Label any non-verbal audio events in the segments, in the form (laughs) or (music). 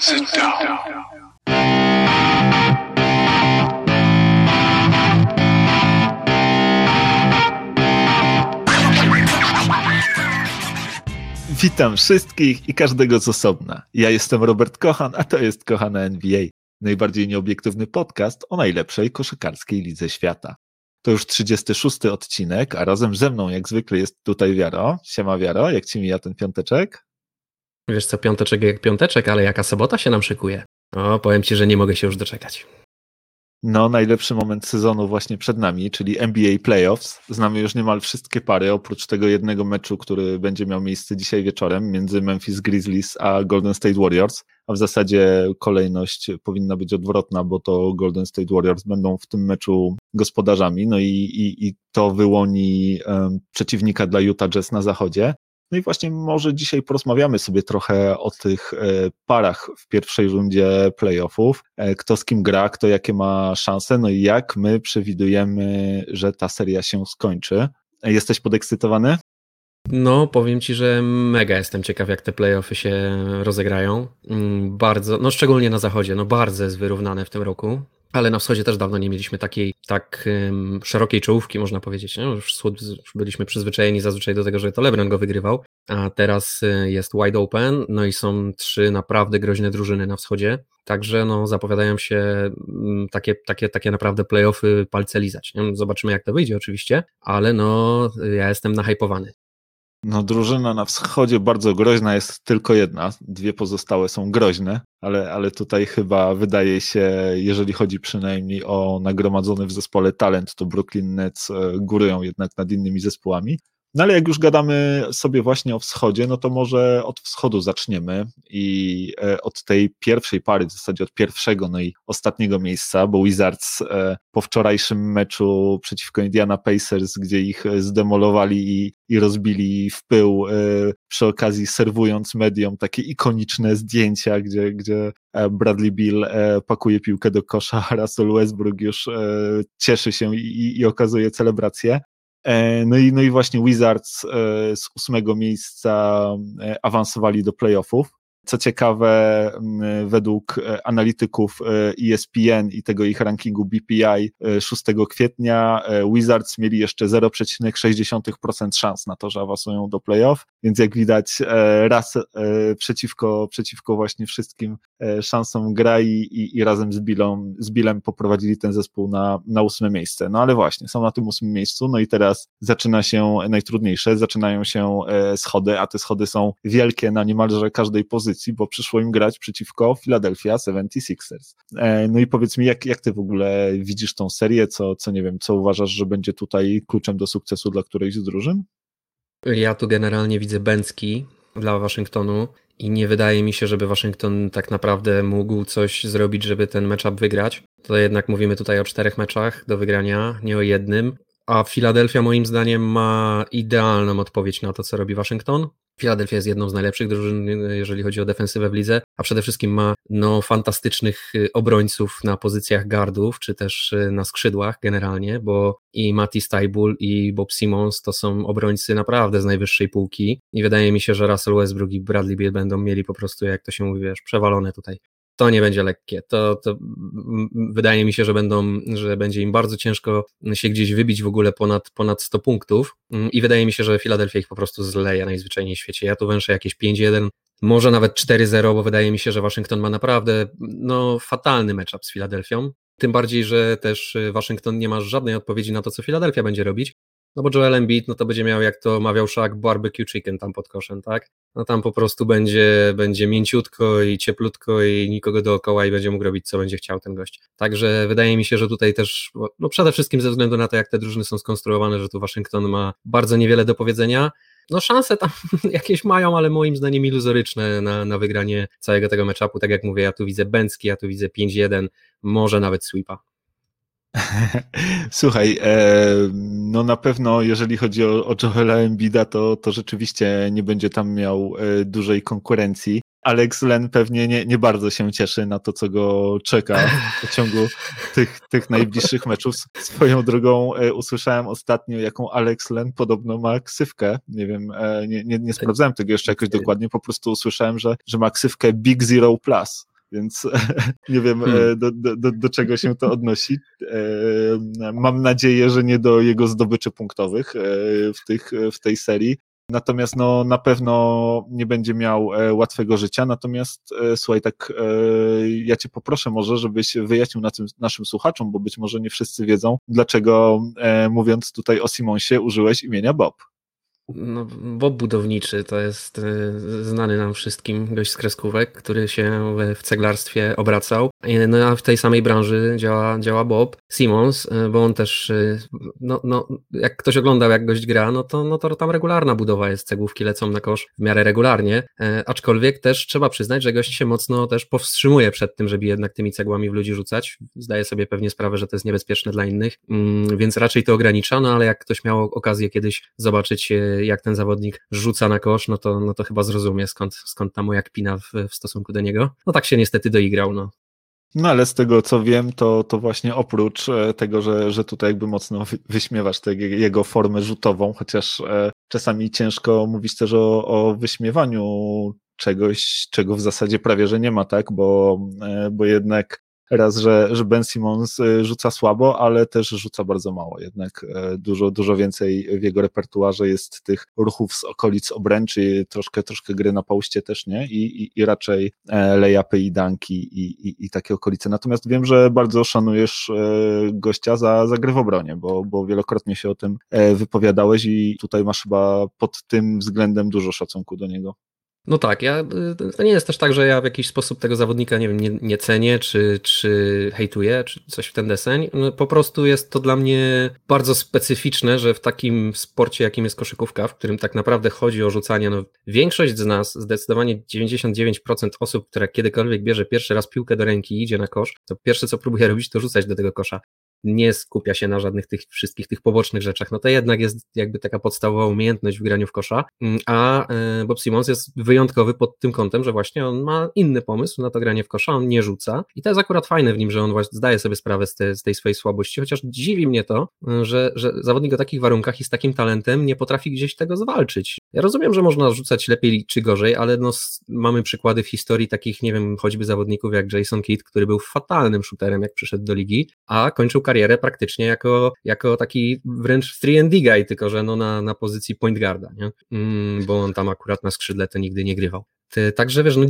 Sit down. Witam wszystkich i każdego z osobna. Ja jestem Robert Kochan, a to jest Kochana NBA, najbardziej nieobiektywny podcast o najlepszej koszykarskiej lidze świata. To już 36 odcinek, a razem ze mną jak zwykle jest tutaj Wiaro. Siema Wiaro, jak ci mija ten piąteczek? Wiesz co, piąteczek jak piąteczek, ale jaka sobota się nam szykuje. O, powiem ci, że nie mogę się już doczekać. No, najlepszy moment sezonu właśnie przed nami, czyli NBA Playoffs. Znamy już niemal wszystkie pary, oprócz tego jednego meczu, który będzie miał miejsce dzisiaj wieczorem między Memphis Grizzlies a Golden State Warriors. A w zasadzie kolejność powinna być odwrotna, bo to Golden State Warriors będą w tym meczu gospodarzami, no i, i, i to wyłoni um, przeciwnika dla Utah Jazz na zachodzie. No i właśnie może dzisiaj porozmawiamy sobie trochę o tych e, parach w pierwszej rundzie playoffów, e, kto z kim gra, kto jakie ma szanse, no i jak my przewidujemy, że ta seria się skończy. E, jesteś podekscytowany? No, powiem ci, że mega jestem ciekaw, jak te playoffy się rozegrają. Mm, bardzo, no szczególnie na zachodzie, no bardzo jest wyrównane w tym roku. Ale na wschodzie też dawno nie mieliśmy takiej tak um, szerokiej czołówki, można powiedzieć. Nie? Już byliśmy przyzwyczajeni zazwyczaj do tego, że to LeBron go wygrywał, a teraz y, jest wide open, no i są trzy naprawdę groźne drużyny na wschodzie. Także no, zapowiadają się takie, takie, takie naprawdę playoffy palce lizać. Nie? Zobaczymy, jak to wyjdzie oczywiście, ale no, ja jestem nahypowany. No, drużyna na wschodzie bardzo groźna jest tylko jedna. Dwie pozostałe są groźne, ale, ale tutaj chyba wydaje się, jeżeli chodzi przynajmniej o nagromadzony w zespole talent, to Brooklyn Nets e, górują jednak nad innymi zespołami. No ale jak już gadamy sobie właśnie o wschodzie, no to może od wschodu zaczniemy i e, od tej pierwszej pary, w zasadzie od pierwszego, no i ostatniego miejsca, bo Wizards e, po wczorajszym meczu przeciwko Indiana Pacers, gdzie ich e, zdemolowali i, i rozbili w pył, przy okazji serwując mediom takie ikoniczne zdjęcia, gdzie, gdzie Bradley Bill pakuje piłkę do kosza, Russell Westbrook już cieszy się i, i okazuje celebrację. E, no i, no i właśnie Wizards e, z ósmego miejsca e, awansowali do playoffów. Co ciekawe, według e, analityków ESPN e i tego ich rankingu BPI 6 e, kwietnia Wizards mieli jeszcze 0,6% szans na to, że awansują do playoff, więc jak widać raz przeciwko, przeciwko właśnie wszystkim szansom gra i, i, razem z, Billą, z Billem poprowadzili ten zespół na, na ósme miejsce. No ale właśnie, są na tym ósmym miejscu, no i teraz zaczyna się najtrudniejsze, zaczynają się schody, a te schody są wielkie na niemalże każdej pozycji, pozycji, bo przyszło im grać przeciwko Philadelphia 76ers. E, no i powiedz mi, jak, jak ty w ogóle widzisz tą serię, co, co nie wiem, co uważasz, że będzie tutaj kluczem do sukcesu dla którejś z drużyn? Ja tu generalnie widzę Bęcki dla Waszyngtonu i nie wydaje mi się, żeby Waszyngton tak naprawdę mógł coś zrobić, żeby ten matchup wygrać. To jednak mówimy tutaj o czterech meczach do wygrania, nie o jednym. A Philadelphia moim zdaniem ma idealną odpowiedź na to, co robi Waszyngton. Philadelphia jest jedną z najlepszych drużyn, jeżeli chodzi o defensywę w lidze, a przede wszystkim ma no, fantastycznych y, obrońców na pozycjach gardów, czy też y, na skrzydłach generalnie, bo i Matty Stybul i Bob Simmons to są obrońcy naprawdę z najwyższej półki i wydaje mi się, że Russell Westbrook i Bradley Beal będą mieli po prostu, jak to się mówi, wiesz, przewalone tutaj to nie będzie lekkie. To, to wydaje mi się, że będą, że będzie im bardzo ciężko się gdzieś wybić w ogóle ponad, ponad 100 punktów mm, i wydaje mi się, że Philadelphia ich po prostu zleje najzwyczajniej w świecie. Ja tu węszę jakieś 5-1, może nawet 4-0, bo wydaje mi się, że Waszyngton ma naprawdę no, fatalny matchup z Filadelfią. Tym bardziej, że też Waszyngton nie ma żadnej odpowiedzi na to, co Filadelfia będzie robić. No bo Joel Embiid, no to będzie miał, jak to mawiał Shaq, barbecue chicken tam pod koszem, tak? No tam po prostu będzie, będzie mięciutko i cieplutko i nikogo dookoła i będzie mógł robić, co będzie chciał ten gość. Także wydaje mi się, że tutaj też, no przede wszystkim ze względu na to, jak te drużyny są skonstruowane, że tu Waszyngton ma bardzo niewiele do powiedzenia, no szanse tam (laughs) jakieś mają, ale moim zdaniem iluzoryczne na, na wygranie całego tego meczapu. Tak jak mówię, ja tu widzę Bęcki, ja tu widzę 5-1, może nawet sweepa. (laughs) Słuchaj, e, no na pewno jeżeli chodzi o, o Joela Embida, to, to rzeczywiście nie będzie tam miał e, dużej konkurencji, Alex Len pewnie nie, nie bardzo się cieszy na to, co go czeka w ciągu (laughs) tych, tych najbliższych meczów. Swoją drogą e, usłyszałem ostatnio, jaką Alex Len podobno ma ksywkę. Nie wiem, nie, nie, nie sprawdzałem tego jeszcze jakoś dokładnie, po prostu usłyszałem, że, że ma ksywkę Big Zero Plus więc (laughs) nie wiem hmm. do, do, do, czego się to odnosi. Mam nadzieję, że nie do jego zdobyczy punktowych w, tych, w tej serii. Natomiast no, na pewno nie będzie miał e, łatwego życia. Natomiast e, słuchaj, tak e, ja cię poproszę może, żebyś wyjaśnił na tym, naszym słuchaczom, bo być może nie wszyscy wiedzą, dlaczego mówiąc tutaj o Simonsie użyłeś imienia Bob. No, Bob budowniczy to jest y, znany nam wszystkim gość z kreskówek, który się w ceglarstwie obracał. No a w tej samej branży działa, działa Bob Simmons, y, bo on też, y, no, no, jak ktoś oglądał jak gość gra, no to, no to tam regularna budowa jest, cegłówki lecą na kosz w miarę regularnie, aczkolwiek też trzeba przyznać, że gość się mocno też powstrzymuje przed tym, żeby jednak tymi cegłami w ludzi rzucać. Zdaje sobie pewnie sprawę, że to jest niebezpieczne dla innych, mm, więc raczej to ogranicza, no ale jak ktoś miał okazję kiedyś zobaczyć jak ten zawodnik rzuca na kosz, no to, no to chyba zrozumie skąd, skąd ta moja kpina w, w stosunku do niego. No tak się niestety doigrał, no. No ale z tego co wiem, to, to właśnie oprócz e, tego, że, że tutaj jakby mocno wyśmiewasz tę jego formę rzutową, chociaż e, czasami ciężko mówić też o, o wyśmiewaniu czegoś, czego w zasadzie prawie że nie ma, tak? Bo, e, bo jednak raz, że, że Ben Simmons y, rzuca słabo, ale też rzuca bardzo mało. Jednak e, dużo, dużo więcej w jego repertuarze jest tych ruchów z okolic obręczy, troszkę, troszkę gry na pauście też, nie? I, i, i raczej e, layupy i danki i, i, i takie okolice. Natomiast wiem, że bardzo szanujesz e, gościa za, za gry w obronie, bo, bo wielokrotnie się o tym wypowiadałeś i tutaj masz chyba pod tym względem dużo szacunku do niego. No tak, ja, to nie jest też tak, że ja w jakiś sposób tego zawodnika, nie wiem, nie, nie cenię, czy, czy hejtuję, czy coś w ten deseń. No, po prostu jest to dla mnie bardzo specyficzne, że w takim sporcie, jakim jest koszykówka, w którym tak naprawdę chodzi o rzucanie, no większość z nas, zdecydowanie 99% osób, która kiedykolwiek bierze pierwszy raz piłkę do ręki i idzie na kosz, to pierwsze co próbuje (laughs) robić, to rzucać do tego kosza nie skupia się na żadnych tych wszystkich tych pobocznych rzeczach, no to jednak jest jakby taka podstawowa umiejętność w graniu w kosza, mm, a e, Bob Simons jest wyjątkowy pod tym kątem, że właśnie on ma inny pomysł na to granie w kosza, on nie rzuca. I to jest akurat fajne w nim, że on właśnie zdaje sobie sprawę z, te, z tej swojej słabości, chociaż dziwi mnie to, że, że zawodnik o takich warunkach i z takim talentem nie potrafi gdzieś tego zwalczyć. Ja rozumiem, że można rzucać lepiej czy gorzej, ale no, mamy przykłady w historii takich, nie wiem, choćby zawodników jak Jason Kidd, który był fatalnym shooterem, jak przyszedł do ligi, a kończył karierę praktycznie jako, jako taki wręcz 3D guy, tylko że no na, na pozycji point guarda, nie? Mm, bo on tam akurat na skrzydle to nigdy nie grywał. Także wiesz, no,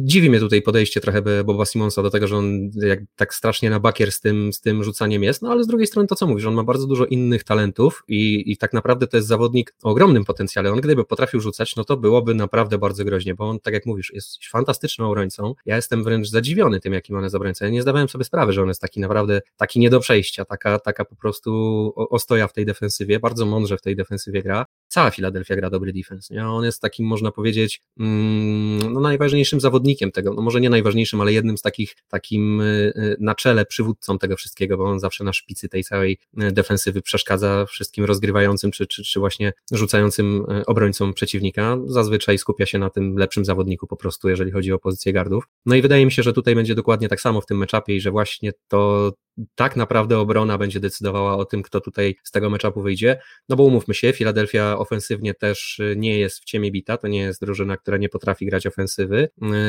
dziwi mnie tutaj podejście trochę Boba Simonsa do tego, że on jak tak strasznie na bakier z tym, z tym rzucaniem jest, no ale z drugiej strony to co mówisz, on ma bardzo dużo innych talentów i, i tak naprawdę to jest zawodnik o ogromnym potencjale. On gdyby potrafił rzucać, no to byłoby naprawdę bardzo groźnie, bo on, tak jak mówisz, jest fantastycznym obrońcą. Ja jestem wręcz zadziwiony tym, jakim on jest obrońcą. Ja nie zdawałem sobie sprawy, że on jest taki naprawdę, taki nie do przejścia, taka, taka po prostu ostoja w tej defensywie, bardzo mądrze w tej defensywie gra cała Filadelfia gra dobry defense. Nie? On jest takim, można powiedzieć, mm, no najważniejszym zawodnikiem tego, no może nie najważniejszym, ale jednym z takich, takim y, y, na czele przywódcą tego wszystkiego, bo on zawsze na szpicy tej całej y, defensywy przeszkadza wszystkim rozgrywającym, czy, czy, czy właśnie rzucającym obrońcom przeciwnika. Zazwyczaj skupia się na tym lepszym zawodniku po prostu, jeżeli chodzi o pozycję gardów. No i wydaje mi się, że tutaj będzie dokładnie tak samo w tym meczapie i że właśnie to tak naprawdę obrona będzie decydowała o tym, kto tutaj z tego meczapu wyjdzie. No bo umówmy się, Filadelfia ofensywnie też y, nie jest w ciemię bita, to nie jest drużyna, która nie potrafi grać ofensywy,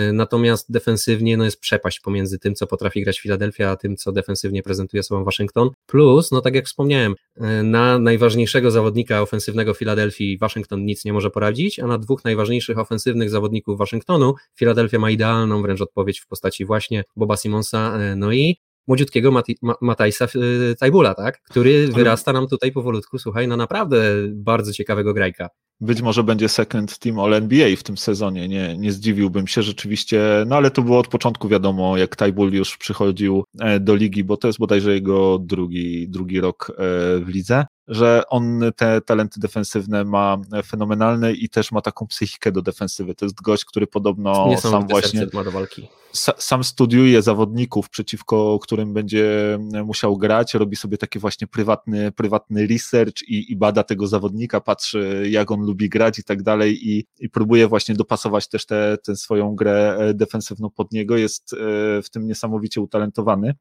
y, natomiast defensywnie no jest przepaść pomiędzy tym, co potrafi grać Filadelfia, a tym, co defensywnie prezentuje sobą Waszyngton. Plus, no tak jak wspomniałem, y, na najważniejszego zawodnika ofensywnego Filadelfii Waszyngton nic nie może poradzić, a na dwóch najważniejszych ofensywnych zawodników Waszyngtonu Filadelfia ma idealną wręcz odpowiedź w postaci właśnie Boba Simonsa, no i młodziutkiego Mati, Ma, Matajsa y, Tajbula, tak? który wyrasta nam tutaj powolutku, słuchaj, na naprawdę bardzo ciekawego grajka. Być może będzie second team All NBA w tym sezonie, nie, nie zdziwiłbym się rzeczywiście, no ale to było od początku wiadomo, jak Tajbul już przychodził e, do ligi, bo to jest bodajże jego drugi, drugi rok e, w lidze. że on te talenty defensywne ma fenomenalne i też ma taką psychikę do defensywy. To jest gość, który podobno sam właśnie ma do walki. Sam studiuje zawodników, przeciwko którym będzie musiał grać, robi sobie taki właśnie prywatny, prywatny research i, i bada tego zawodnika, patrzy jak on lubi grać i tak dalej i, i próbuje właśnie dopasować też tę swoją grę e, defensywną pod niego. Jest e, w tym niesamowicie utalentowany.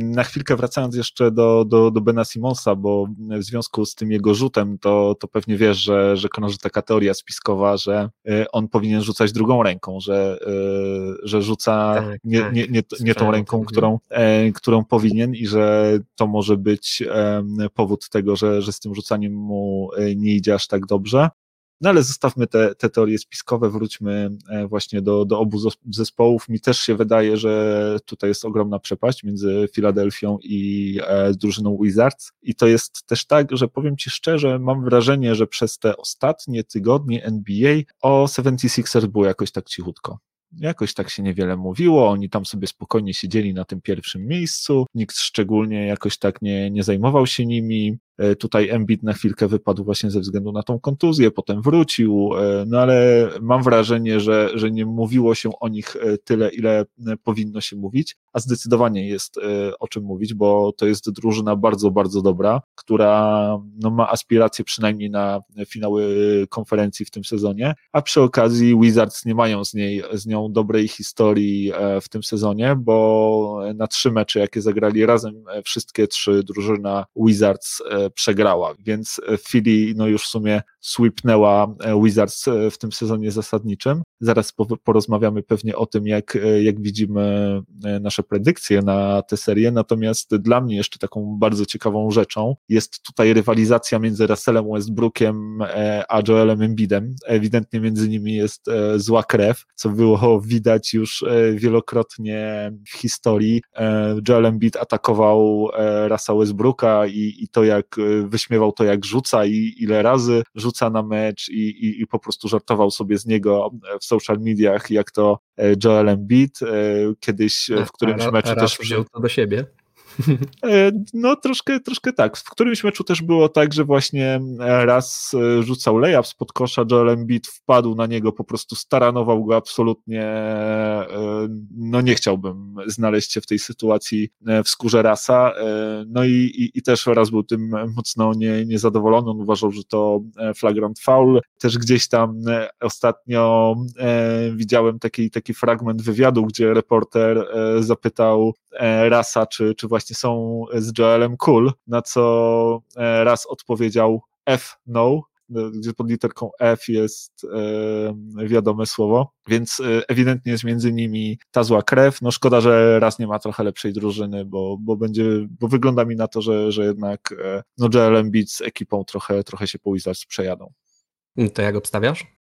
Na chwilkę wracając jeszcze do, do, do Bena Simonsa, bo w związku z tym jego rzutem, to, to pewnie wiesz, że, że krąży taka teoria spiskowa, że e, on powinien rzucać drugą ręką, że, że rzuca tak, nie, tak. nie, nie, nie tą ręką, którą, którą powinien i że to może być powód tego, że, że z tym rzucaniem mu nie idzie aż tak dobrze. No ale zostawmy te, te teorie spiskowe, wróćmy e, właśnie do, do obu zespołów. Mi też się wydaje, że tutaj jest ogromna przepaść między Filadelfią i e, drużyną Wizards. I to jest też tak, że powiem Ci szczerze, mam wrażenie, że przez te ostatnie tygodnie NBA o 76ers było jakoś tak cichutko. Jakoś tak się niewiele mówiło, oni tam sobie spokojnie siedzieli na tym pierwszym miejscu, nikt szczególnie jakoś tak nie, nie zajmował się nimi. E, tutaj Embiid na chwilkę wypadł właśnie ze względu na tą kontuzję, potem wrócił, e, no ale mam wrażenie, że, że nie mówiło się o nich e, tyle, ile powinno się mówić, a zdecydowanie jest o czym mówić, bo to jest drużyna bardzo, bardzo dobra, która no, ma aspiracje przynajmniej na finały konferencji w tym sezonie, a przy okazji Wizards nie mają z, niej, z nią dobrej historii w tym sezonie, bo na trzy mecze, jakie zagrali razem, wszystkie trzy drużyna Wizards przegrała, więc Philly no już w sumie sweepnęła e, Wizards e, w tym sezonie zasadniczym. Zaraz porozmawiamy pewnie o tym, jak, e, jak widzimy nasze predykcje na tę serię, natomiast dla mnie jeszcze taką bardzo ciekawą rzeczą jest tutaj rywalizacja między Russellem Westbrookiem a Joelem Embidem. Ewidentnie między nimi jest zła krew, co było (laughs) widać już wielokrotnie w historii. Joel Embiid atakował Russell Westbrooka i, i to jak wyśmiewał to jak rzuca i ile razy rzuca na mecz i, i, i po prostu żartował sobie z niego w social mediach, jak to e, Joel Embiid e, kiedyś w którymś meczu też wziął to do siebie. E, no troszkę, troszkę tak. W którymś meczu też było tak, że właśnie raz rzucał layup spod kosza, Joel Embiid wpadł na niego, po prostu staranował go absolutnie, no nie chciałbym znaleźć się w tej sytuacji w skórze rasa, no i, i, i też raz był tym mocno nie, niezadowolony, on uważał, że to flagrant foul, też gdzieś tam ostatnio widziałem taki, taki fragment wywiadu, gdzie reporter zapytał Rasa, czy, czy właśnie są z Joelem cool, na co e, raz odpowiedział F no, e, gdzie pod literką F jest e, wiadome słowo, więc e, ewidentnie jest między nimi ta zła krew. No szkoda, że raz nie ma trochę lepszej drużyny, bo, bo będzie, bo wygląda mi na to, że, że jednak e, no Joel Embiid z ekipą trochę, trochę się po przejadą. To jak obstawiasz?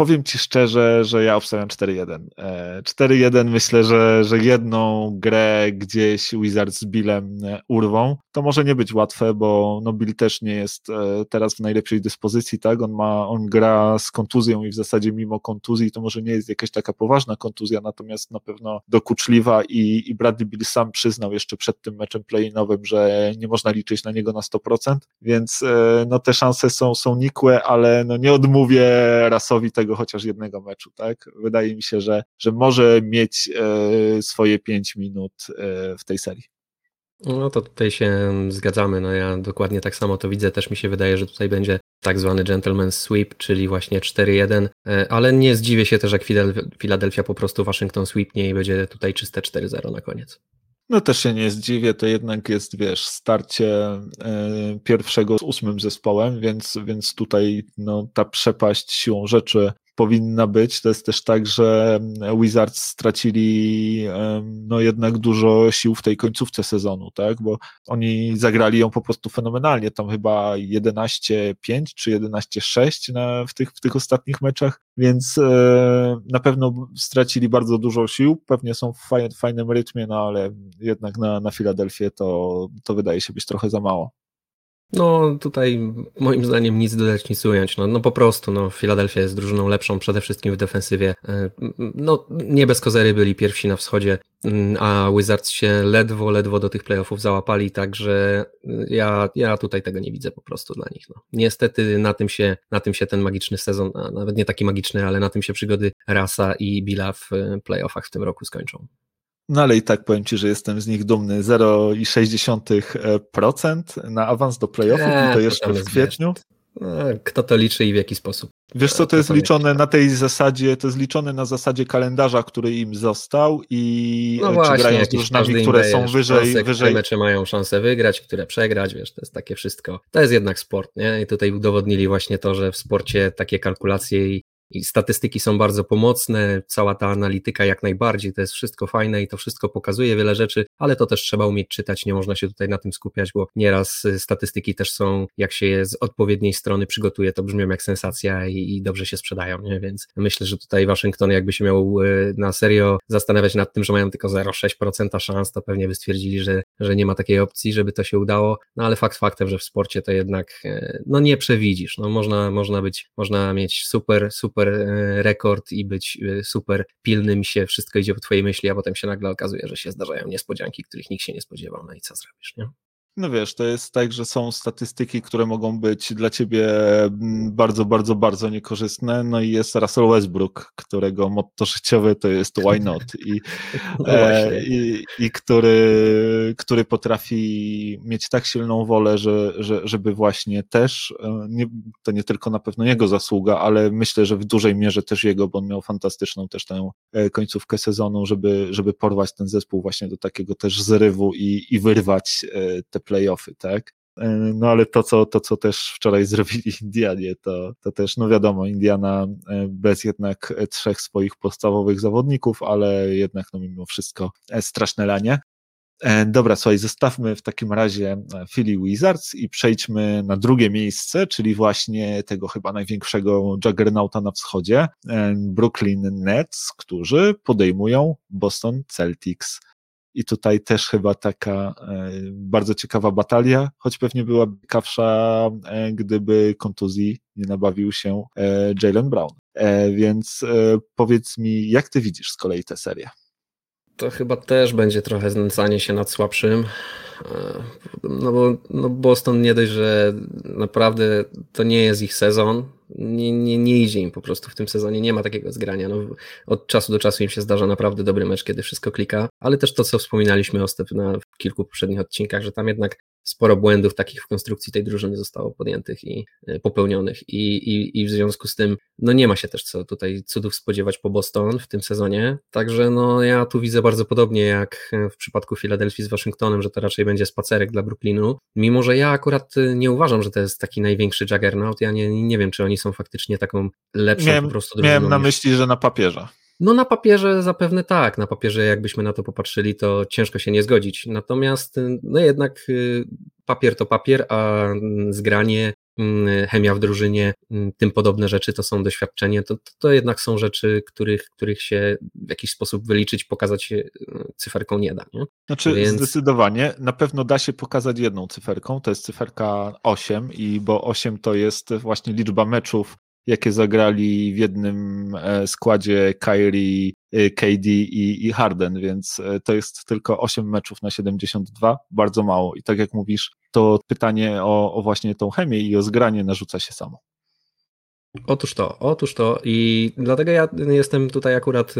Powiem Ci szczerze, że ja obstawiam 4-1. 4-1 e, myślę, że, że jedną grę gdzieś Wizards z Billem e, urwą. To może nie być łatwe, bo no Bill też nie jest e, teraz w najlepszej dyspozycji, tak? On ma, on gra z kontuzją i w zasadzie mimo kontuzji to może nie jest jakaś taka poważna kontuzja, natomiast na pewno dokuczliwa i, i Bradley Bill sam przyznał jeszcze przed tym meczem play-inowym, że nie można liczyć na niego na 100%, więc no te szanse są, są nikłe, ale no nie odmówię rasowi tego chociaż jednego meczu, tak? Wydaje mi się, że, że może mieć e, swoje pięć minut e, w tej serii. No to tutaj się zgadzamy. No ja dokładnie tak samo to widzę. Też mi się wydaje, że tutaj będzie tak zwany gentleman sweep, czyli właśnie 4-1, e, ale nie zdziwię się też, jak Philadelphia po prostu Waszyngton sweepnie i będzie tutaj czyste 4-0 na koniec. No też się nie zdziwię, to jednak jest, wiesz, starcie e, pierwszego z ósmym zespołem, więc, więc tutaj no, ta przepaść siłą rzeczy powinna być. To jest też tak, że Wizards stracili no jednak dużo sił w tej końcówce sezonu, tak? Bo oni zagrali ją po prostu fenomenalnie. Tam chyba 11-5 czy 11-6 na, w, tych, w tych ostatnich meczach, więc e, na pewno stracili bardzo dużo sił. Pewnie są w fajnym, rytmie, no ale jednak na, na Filadelfię to, to wydaje się być trochę za mało. No tutaj moim zdaniem nic dodać, nic ująć. No, no po prostu, no Philadelphia jest drużyną lepszą przede wszystkim w defensywie. E, no nie bez kozery byli pierwsi na wschodzie, mm, a Wizards się ledwo, ledwo do tych playoffów załapali, także y, ja, ja tutaj tego nie widzę po prostu dla nich. No. Niestety na tym, się, na tym się ten magiczny sezon, nawet nie taki magiczny, ale na tym się przygody Rasa i Billa w y, playoffach w tym roku skończą. No ale i tak powiem Ci, że jestem z nich dumny. 0,6% na awans do playoffów eee, i to jeszcze w kwietniu. No, kto to liczy i w jaki sposób? Wiesz co, to jest liczone na tej zasadzie, to jest liczone na zasadzie kalendarza, który im został i no właśnie, czy grają z drużynami, które są wyżej, szanse, wyżej. mecze mają szansę wygrać, które przegrać, wiesz, to jest takie wszystko. To jest jednak sport, nie? I tutaj udowodnili właśnie to, że w sporcie takie kalkulacje i i statystyki są bardzo pomocne, cała ta analityka jak najbardziej, to jest wszystko fajne i to wszystko pokazuje wiele rzeczy, ale to też trzeba umieć czytać, nie można się tutaj na tym skupiać, bo nieraz y, statystyki też są, jak się je z odpowiedniej strony przygotuje, to brzmią jak sensacja i, i dobrze się sprzedają, nie? więc myślę, że tutaj Waszyngton jakby się miał y, na serio zastanawiać nad tym, że mają tylko 0,6% szans, to pewnie by stwierdzili, że, że nie ma takiej opcji, żeby to się udało, no ale fakt faktem, że w sporcie to jednak y, no nie przewidzisz, no można, można być, można mieć super, super super e, rekord i być e, super pilnym, się wszystko idzie po twojej myśli, a potem się nagle okazuje, że się zdarzają niespodzianki, których nikt się nie spodziewał, no i co zrobisz, nie? No wiesz, to jest tak, że są statystyki, które mogą być dla ciebie mm, bardzo, bardzo, bardzo niekorzystne. No i jest Russell Westbrook, którego motto życiowe to jest why not? I, no (laughs) e, i, i który, który potrafi mieć tak silną wolę, że, że, żeby właśnie też, e, nie, to nie tylko na pewno jego zasługa, ale myślę, że w dużej mierze też jego, bo on miał fantastyczną też tę e, końcówkę sezonu, żeby, żeby porwać ten zespół właśnie do takiego też zrywu i, i wyrwać e, playoffy, tak? E, no ale to co, to, co też wczoraj (laughs) zrobili Indianie, to, to też, no wiadomo, Indiana e, bez jednak trzech swoich podstawowych zawodników, ale jednak no mimo wszystko e, straszne lanie. Dobra, słuchaj, zostawmy w takim razie Philly Wizards i przejdźmy na drugie miejsce, czyli właśnie tego chyba największego juggernauta na wschodzie, Brooklyn Nets, którzy podejmują Boston Celtics. I tutaj też chyba taka e, bardzo ciekawa batalia, choć pewnie byłaby ciekawsza, e, gdyby kontuzji nie nabawił się e, Jalen Brown. Więc powiedz mi, jak ty widzisz z kolei tę serię? To chyba też będzie trochę znęcanie się nad słabszym. No bo no Boston nie dość, że naprawdę to nie jest ich sezon, nie, nie, nie idzie im po prostu w tym sezonie, nie ma takiego zgrania. No, od czasu do czasu im się zdarza naprawdę dobry mecz, kiedy wszystko klika, ale też to, co wspominaliśmy Ostep na w kilku poprzednich odcinkach, że tam jednak sporo błędów takich w konstrukcji tej drużyny zostało podjętych i e, popełnionych i, i, i w związku z tym no nie ma się też co tutaj cudów spodziewać po Boston w tym sezonie, także no ja tu widzę bardzo podobnie jak w przypadku Filadelfii z Waszyngtonem, że to raczej będzie spacerek dla Brooklynu, mimo że ja akurat e, nie uważam, że to jest taki największy juggernaut, ja nie, nie wiem, czy oni są faktycznie taką lepszą miałem, po prostu drużyną. Miałem na myśli, że na papierze. No na papierze zapewne tak, na papierze jakbyśmy na to popatrzyli, to ciężko się nie zgodzić. Natomiast no jednak y, papier to papier, a zgranie, mm, chemia w drużynie, mm, tym podobne rzeczy to są doświadczenie, to, to jednak są rzeczy, których, których się w jakiś sposób wyliczyć, pokazać y, cyferką nie da. Nie? Znaczy Więc... zdecydowanie, na pewno da się pokazać jedną cyferką, to jest cyferka 8 i bo 8 to jest właśnie liczba meczów jakie zagrali w jednym e, składzie Kyrie, e, KD i, i Harden, więc e, to jest tylko 8 meczów na 72, bardzo mało. I tak jak mówisz, to pytanie o, o właśnie tą chemię i o zgranie narzuca się samo. Otóż to, otóż to i dlatego ja jestem tutaj akurat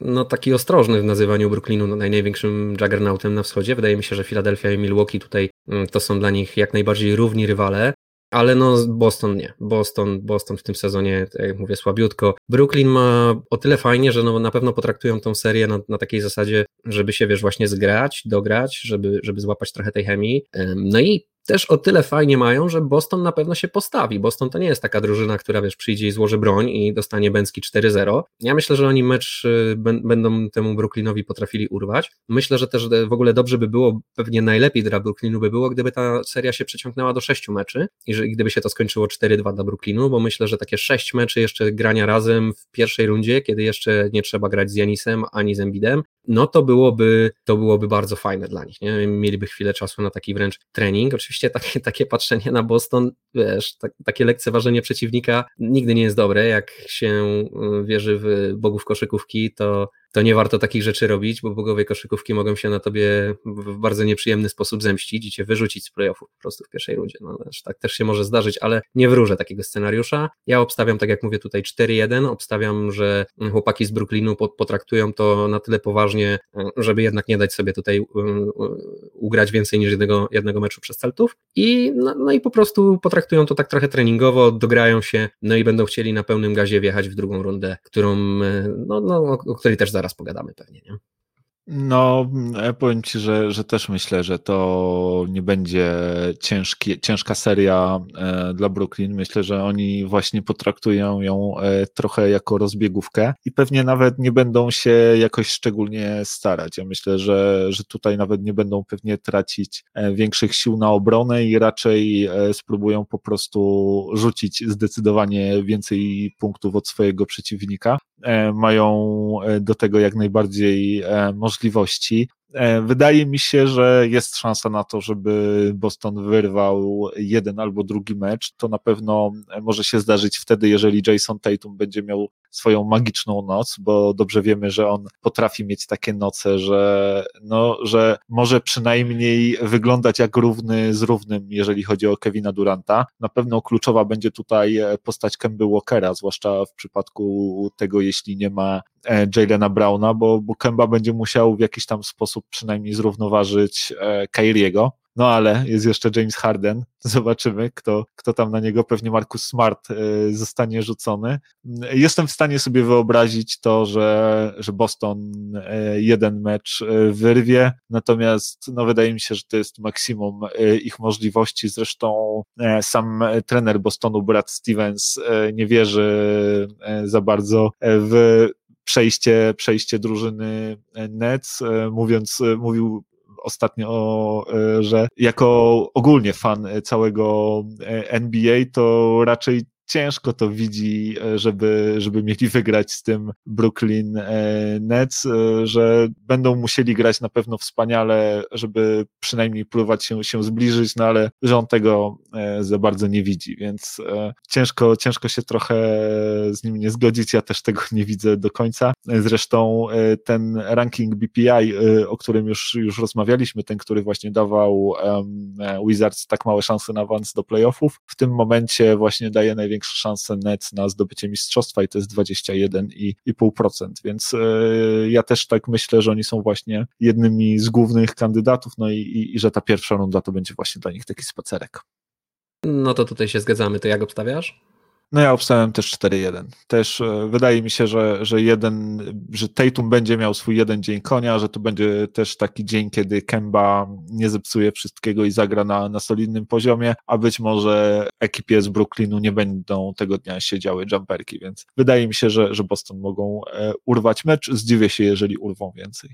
no, taki ostrożny w nazywaniu Brooklynu największym juggernautem na wschodzie. Wydaje mi się, że Philadelphia i Milwaukee tutaj mm, to są dla nich jak najbardziej równi rywale. Ale no Boston nie. Boston, Boston w tym sezonie, tak jak mówię, słabiutko. Brooklyn ma o tyle fajnie, że no na pewno potraktują tą serię na, na takiej zasadzie, żeby się, wiesz, właśnie zgrać, dograć, żeby, żeby złapać trochę tej chemii. No i też o tyle fajnie mają, że Boston na pewno się postawi. Boston to nie jest taka drużyna, która wiesz, przyjdzie i złoży broń i dostanie Bęcki 4-0. Ja myślę, że oni mecz y, będą temu Brooklynowi potrafili urwać. Myślę, że też w ogóle dobrze by było, pewnie najlepiej dla Brooklynu by było, gdyby ta seria się przeciągnęła do 6 meczy i gdyby się to skończyło 4-2 dla Brooklynu, bo myślę, że takie 6 meczy jeszcze grania razem w pierwszej rundzie, kiedy jeszcze nie trzeba grać z Janisem ani z Embidem, no to byłoby, to byłoby bardzo fajne dla nich. Nie? Mieliby chwilę czasu na taki wręcz trening. Oczywiście takie, (laughs) takie patrzenie na Boston, wiesz, tak, takie lekceważenie przeciwnika nigdy nie jest dobre. Jak się y, wierzy w bogów koszykówki, to to nie warto takich rzeczy robić, bo bogowie koszykówki mogą się na tobie w bardzo nieprzyjemny sposób zemścić i cię wyrzucić z playoffów po prostu w pierwszej rundzie. No, tak też się może zdarzyć, ale nie wróżę takiego scenariusza. Ja obstawiam, tak jak mówię tutaj 4-1, obstawiam, że chłopaki z Brooklynu potraktują to na tyle poważnie, żeby jednak nie dać sobie tutaj ugrać więcej niż jednego, jednego meczu przez Celtów i no, no i po prostu potraktują to tak trochę treningowo, dograją się, no i będą chcieli na pełnym gazie wjechać w drugą rundę, którą, no, no o której też zaraz pogadamy pewnie, nie? No, ja powiem Ci, że, że też myślę, że to nie będzie ciężki, ciężka seria e, dla Brooklyn. Myślę, że oni właśnie potraktują ją e, trochę jako rozbiegówkę i pewnie nawet nie będą się jakoś szczególnie starać. Ja myślę, że, że tutaj nawet nie będą pewnie tracić e, większych sił na obronę i raczej spróbują po prostu rzucić zdecydowanie więcej punktów od swojego przeciwnika. Mają do tego jak najbardziej możliwość możliwości. E, wydaje mi się, że jest szansa na to, żeby Boston wyrwał jeden albo drugi mecz. To na pewno może się zdarzyć wtedy, jeżeli Jason Tatum będzie miał swoją magiczną noc, bo dobrze wiemy, że on potrafi mieć takie noce, że, no, że może przynajmniej wyglądać jak równy z równym, jeżeli chodzi o Kevina Duranta. Na pewno kluczowa będzie tutaj postać Kemby Walkera, zwłaszcza w przypadku tego, jeśli nie ma e, Jalena Browna, bo, bo Kemba będzie musiał w jakiś tam sposób przynajmniej zrównoważyć e, Kyriego. No ale jest jeszcze James Harden. (laughs) Zobaczymy, kto, kto tam na niego, pewnie Marcus Smart e, zostanie rzucony. Jestem w stanie sobie wyobrazić to, że, że Boston e, jeden mecz wyrwie, natomiast no, wydaje mi się, że to jest maksimum ich możliwości. Zresztą sam trener Bostonu, Brad Stevens, nie wierzy za bardzo w przejście, przejście drużyny Nets, e, mówiąc, e, mówił ostatnio, e, że jako ogólnie fan całego NBA, to raczej ciężko to widzi, e, żeby, żeby mieli wygrać z tym Brooklyn e, Nets, e, że będą musieli grać na pewno wspaniale, żeby przynajmniej próbować się, się zbliżyć, no ale że on tego za bardzo nie widzi, więc ciężko, ciężko się trochę z nim nie zgodzić, ja też tego nie widzę do końca. Zresztą ten ranking BPI, o którym już, już rozmawialiśmy, ten, który właśnie dawał Wizards tak małe szanse na awans do playoffów, w tym momencie właśnie daje najwięcej największe szanse net na zdobycie mistrzostwa i to jest 21,5%, więc e, ja też tak myślę, że oni są właśnie jednymi z głównych kandydatów, no i, i, i że ta pierwsza runda to będzie właśnie dla nich taki spacerek. No to tutaj się zgadzamy. To jak obstawiasz? No ja obstałem też 4-1. Też e, wydaje mi się, że, że jeden, że Tatum będzie miał swój jeden dzień konia, że to będzie też taki dzień, kiedy Kemba nie zepsuje wszystkiego i zagra na, na solidnym poziomie, a być może ekipie z Brooklynu nie będą tego dnia siedziały jumperki, więc wydaje mi się, że, że Boston mogą e, urwać mecz. Zdziwię się, jeżeli urwą więcej.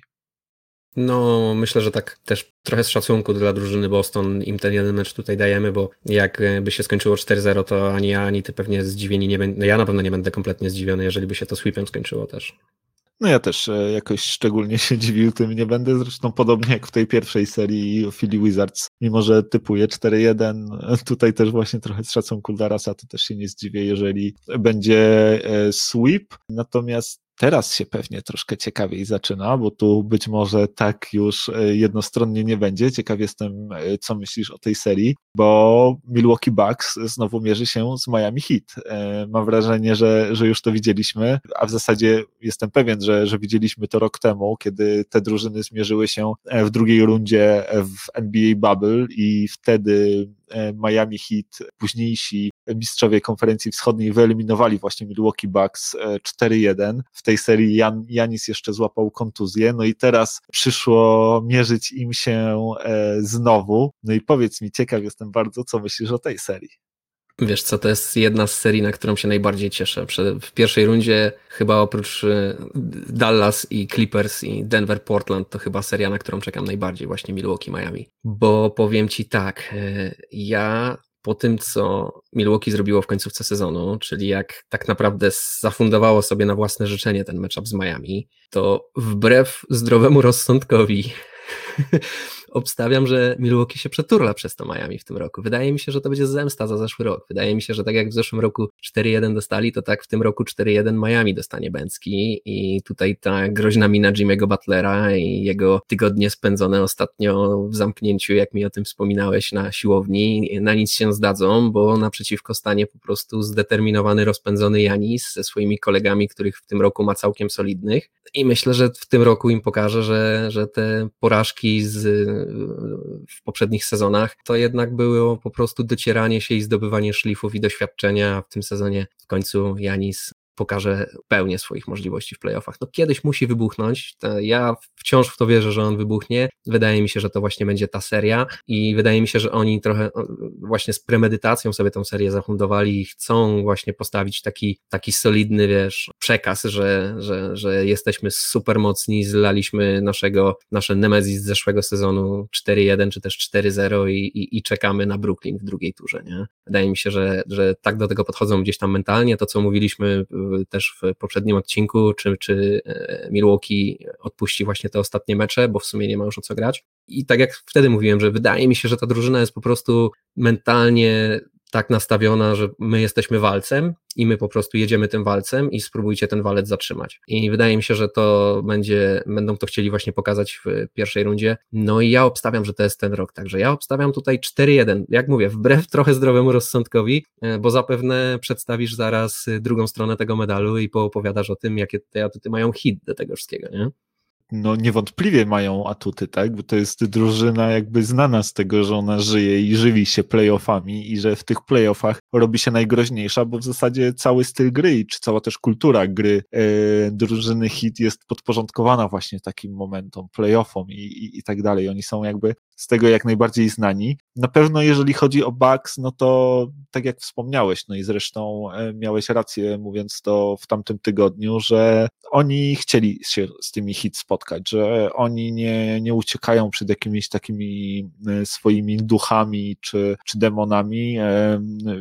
No, myślę, że tak też trochę z szacunku dla drużyny Boston im ten jeden mecz tutaj dajemy, bo jakby się skończyło 4-0, to ani ja, ani ty pewnie zdziwieni nie będę. No ja na pewno nie będę kompletnie zdziwiony, jeżeli by się to sweepem skończyło też. No ja też e, jakoś szczególnie się (laughs) dziwił tym nie będę, zresztą podobnie jak w tej pierwszej serii Philly Wizards, mimo że typuję 4-1, (laughs) tutaj też właśnie trochę z szacunku dla Rasa, to też się nie zdziwię, jeżeli będzie e, sweep, natomiast teraz się pewnie troszkę ciekawiej zaczyna, bo tu być może tak już e, jednostronnie nie będzie. Ciekaw jestem, e, co myślisz o tej serii, bo Milwaukee Bucks znowu mierzy się z Miami Heat. E, mam wrażenie, że, że już to widzieliśmy, a w zasadzie jestem pewien, że, że widzieliśmy to rok temu, kiedy te drużyny zmierzyły się w drugiej rundzie w NBA Bubble i wtedy Miami Heat, późniejsi mistrzowie konferencji wschodniej wyeliminowali właśnie Milwaukee Bucks 4-1. W tej serii Jan, Janis jeszcze złapał kontuzję, no i teraz przyszło mierzyć im się znowu. No i powiedz mi, ciekaw jestem bardzo, co myślisz o tej serii. Wiesz co, to jest jedna z serii, na którą się najbardziej cieszę. W pierwszej rundzie chyba oprócz y, Dallas i Clippers i Denver Portland to chyba seria, na którą czekam najbardziej, właśnie Milwaukee Miami. Bo powiem ci tak, y, ja po tym, co Milwaukee zrobiło w końcówce sezonu, czyli jak tak naprawdę zafundowało sobie na własne życzenie ten matchup z Miami, to wbrew zdrowemu rozsądkowi (laughs) obstawiam, że Milwaukee się przeturla przez to Miami w tym roku. Wydaje mi się, że to będzie zemsta za zeszły rok. Wydaje mi się, że tak jak w zeszłym roku 4-1 dostali, to tak w tym roku 4-1 Miami dostanie Bęcki i tutaj ta groźna mina Jimmy'ego Butlera i jego tygodnie spędzone ostatnio w zamknięciu, jak mi o tym wspominałeś, na siłowni, na nic się zdadzą, bo naprzeciwko stanie po prostu zdeterminowany, rozpędzony Janis ze swoimi kolegami, których w tym roku ma całkiem solidnych i myślę, że w tym roku im pokaże, że, że te porażki z w poprzednich sezonach, to jednak było po prostu docieranie się i zdobywanie szlifów i doświadczenia. W tym sezonie w końcu Janis pokaże pełnię swoich możliwości w playoffach. No kiedyś musi wybuchnąć. Ja wciąż w to wierzę, że on wybuchnie. Wydaje mi się, że to właśnie będzie ta seria i wydaje mi się, że oni trochę właśnie z premedytacją sobie tą serię zafundowali i chcą właśnie postawić taki, taki solidny, wiesz, przekaz, że, że, że jesteśmy super mocni, zlaliśmy naszego, nasze Nemezis z zeszłego sezonu 4-1 czy też 4-0 i, i, i czekamy na Brooklyn w drugiej turze, nie? Wydaje mi się, że, że tak do tego podchodzą gdzieś tam mentalnie, to co mówiliśmy też w poprzednim odcinku, czy, czy e, Milwaukee odpuści właśnie te ostatnie mecze, bo w sumie nie ma już o co grać. I tak jak wtedy mówiłem, że wydaje mi się, że ta drużyna jest po prostu mentalnie tak nastawiona, że my jesteśmy walcem i my po prostu jedziemy tym walcem i spróbujcie ten walec zatrzymać. I wydaje mi się, że to będzie, będą to chcieli właśnie pokazać w pierwszej rundzie. No i ja obstawiam, że to jest ten rok. Także ja obstawiam tutaj 4-1. Jak mówię, wbrew trochę zdrowemu rozsądkowi, e, bo zapewne przedstawisz zaraz drugą stronę tego medalu i poopowiadasz o tym, jakie te atuty mają hit do tego wszystkiego, nie? No niewątpliwie mają atuty, tak? Bo to jest drużyna jakby znana z tego, że ona żyje i żywi się playoffami i że w tych playoffach robi się najgroźniejsza, bo w zasadzie cały styl gry, czy cała też kultura gry e, drużyny hit jest podporządkowana właśnie takim momentom, playoffom i, i, i tak dalej. Oni są jakby z tego jak najbardziej znani. Na pewno jeżeli chodzi o Bucks, no to tak jak wspomniałeś, no i zresztą e, miałeś rację mówiąc to w tamtym tygodniu, że oni chcieli się z tymi hit spotkać, że oni nie, nie uciekają przed jakimiś takimi e, swoimi duchami czy, czy demonami. E,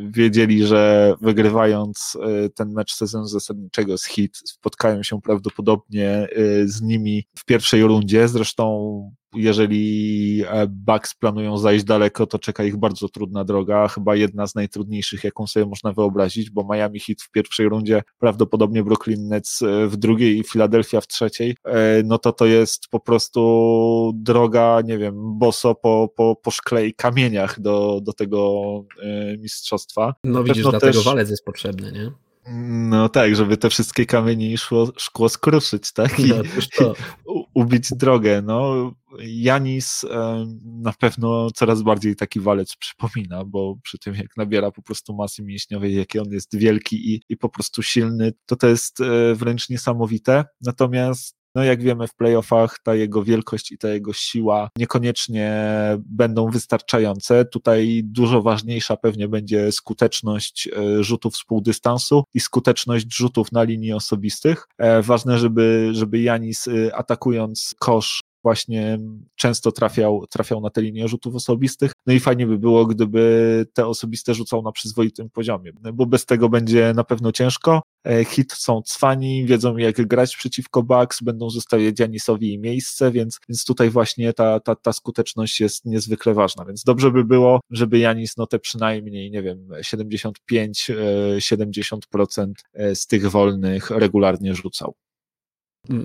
wiedzieli, że wygrywając ten mecz sezonu zasadniczego z hit, spotkają się prawdopodobnie z nimi w pierwszej rundzie. Zresztą jeżeli Bucks planują zajść daleko, to czeka ich bardzo trudna droga, chyba jedna z najtrudniejszych, jaką sobie można wyobrazić, bo Miami Heat w pierwszej rundzie, prawdopodobnie Brooklyn Nets e, w drugiej i Philadelphia w trzeciej, e, no to to jest po prostu droga, nie wiem, boso po, po, po szkle i kamieniach do, do tego mistrzostwa. No widzisz, Pewno dlatego też... walec jest potrzebny, nie? No tak, żeby te wszystkie kamienie i szło, szkło skruszyć, tak? I, no, ubić drogę. No, Janis na pewno coraz bardziej taki walec przypomina, bo przy tym jak nabiera po prostu masy mięśniowej, jaki on jest wielki i, i po prostu silny, to to jest e, wręcz niesamowite. Natomiast no jak wiemy w playoffach ta jego wielkość i ta jego siła niekoniecznie będą wystarczające. Tutaj dużo ważniejsza pewnie będzie skuteczność e, rzutów z półdystansu i skuteczność rzutów na linii osobistych. E, ważne, żeby, żeby Janis e, atakując kosz właśnie często trafiał, trafiał na te linie rzutów osobistych. No i fajnie by było, gdyby te osobiste rzucał na przyzwoitym poziomie, bo bez tego będzie na pewno ciężko. E, hit są cwani, wiedzą jak grać przeciwko Bucks, będą zostawiać Janisowi miejsce, więc, więc tutaj właśnie ta, ta, ta skuteczność jest niezwykle ważna, więc dobrze by było, żeby Janis no te przynajmniej, nie wiem, 75-70% e, z tych wolnych regularnie rzucał.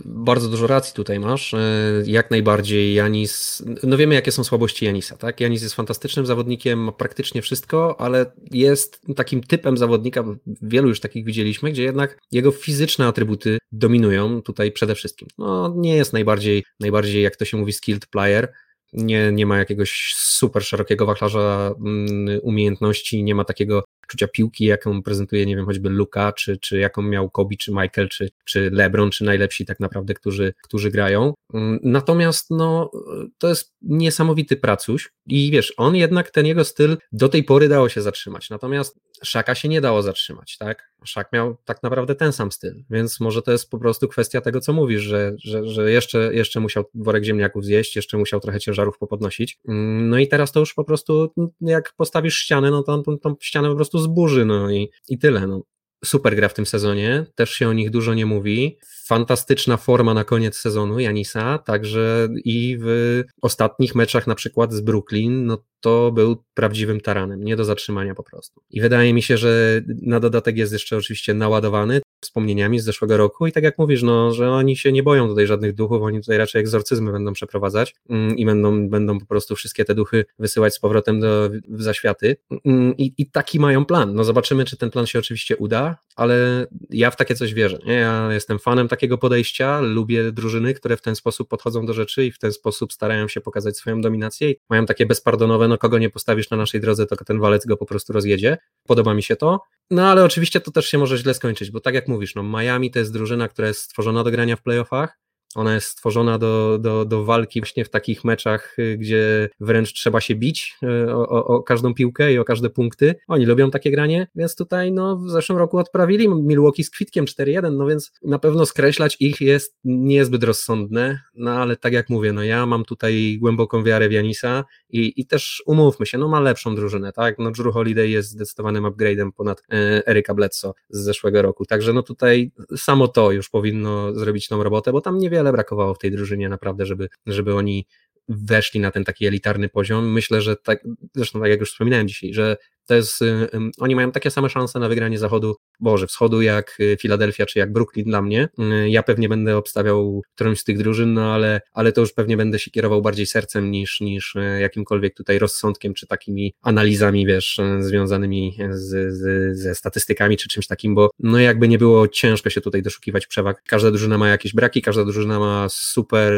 Bardzo dużo racji tutaj masz. E, jak najbardziej Janis. No wiemy, jakie są słabości Janisa, tak? Janis jest fantastycznym zawodnikiem, ma praktycznie wszystko, ale jest takim typem zawodnika, wielu już takich widzieliśmy, gdzie jednak jego fizyczne atrybuty dominują tutaj przede wszystkim. No, nie jest najbardziej, najbardziej, jak to się mówi, skilled player. Nie, nie ma jakiegoś super szerokiego wachlarza mm, umiejętności, nie ma takiego czucia piłki, jaką prezentuje, nie wiem, choćby Luka, czy, czy jaką miał Kobe, czy Michael, czy, czy LeBron, czy najlepsi tak naprawdę, którzy, którzy grają. Mm, natomiast no, to jest niesamowity pracuś i wiesz, on jednak ten jego styl do tej pory dało się zatrzymać. Natomiast Szaka się nie dało zatrzymać, tak? Szak miał tak naprawdę ten sam styl, więc może to jest po prostu kwestia tego, co mówisz, że, że, że jeszcze, jeszcze musiał worek ziemniaków zjeść, jeszcze musiał trochę ciężarów popodnosić. Mm, no i teraz to już po prostu, jak postawisz ścianę, no to tą, tą ścianę po prostu zburzy, no i, i tyle. No super gra w tym sezonie, też się o nich dużo nie mówi. Fantastyczna forma na koniec sezonu Janisa, także i w ostatnich meczach na przykład z Brooklyn, no to był prawdziwym taranem, nie do zatrzymania po prostu. I wydaje mi się, że na dodatek jest jeszcze oczywiście naładowany wspomnieniami z zeszłego roku i tak jak mówisz, no, że oni się nie boją tutaj żadnych duchów, oni tutaj raczej egzorcyzmy będą przeprowadzać mm, i będą, będą po prostu wszystkie te duchy wysyłać z powrotem do, zaświaty mm, I, i taki mają plan. No zobaczymy, czy ten plan się oczywiście uda, ale ja w takie coś wierzę. Nie? Ja jestem fanem takiego podejścia, lubię drużyny, które w ten sposób podchodzą do rzeczy i w ten sposób starają się pokazać swoją dominację i mają takie bezpardonowe, no kogo nie postawisz na naszej drodze, to ten walec go po prostu rozjedzie. Podoba mi się to. No ale oczywiście to też się może źle skończyć, bo tak jak mówisz, no Miami to jest drużyna, która jest stworzona do grania w playoffach, ona jest stworzona do, do, do walki właśnie w takich meczach, y, gdzie wręcz trzeba się bić y, o, o, o, każdą piłkę i o każde punkty. Oni lubią takie granie, więc tutaj no, w zeszłym roku odprawili Milwaukee z kwitkiem 4-1, no więc na pewno skreślać ich jest niezbyt rozsądne, no ale tak jak mówię, no ja mam tutaj głęboką wiarę w Janisa i, i też umówmy się, no ma lepszą drużynę, tak? No Drew Holiday jest zdecydowanym upgrade'em ponad e, Eryka Bledsoe z zeszłego roku, także no tutaj samo to już powinno zrobić tą robotę, bo tam niewiele brakowało w tej drużynie naprawdę, żeby, żeby oni weszli na ten taki elitarny poziom. Myślę, że tak, zresztą tak jak już wspominałem dzisiaj, że to jest, y, oni mają takie same szanse na wygranie zachodu, Boże, wschodu jak Filadelfia czy jak Brooklyn dla mnie. Y, ja pewnie będę obstawiał którąś z tych drużyn, no ale, ale to już pewnie będę się kierował bardziej sercem niż, niż y, jakimkolwiek tutaj rozsądkiem czy takimi analizami, wiesz, związanymi z, z, ze statystykami czy czymś takim, bo no jakby nie było ciężko się tutaj doszukiwać przewag. Każda drużyna ma jakieś braki, każda drużyna ma super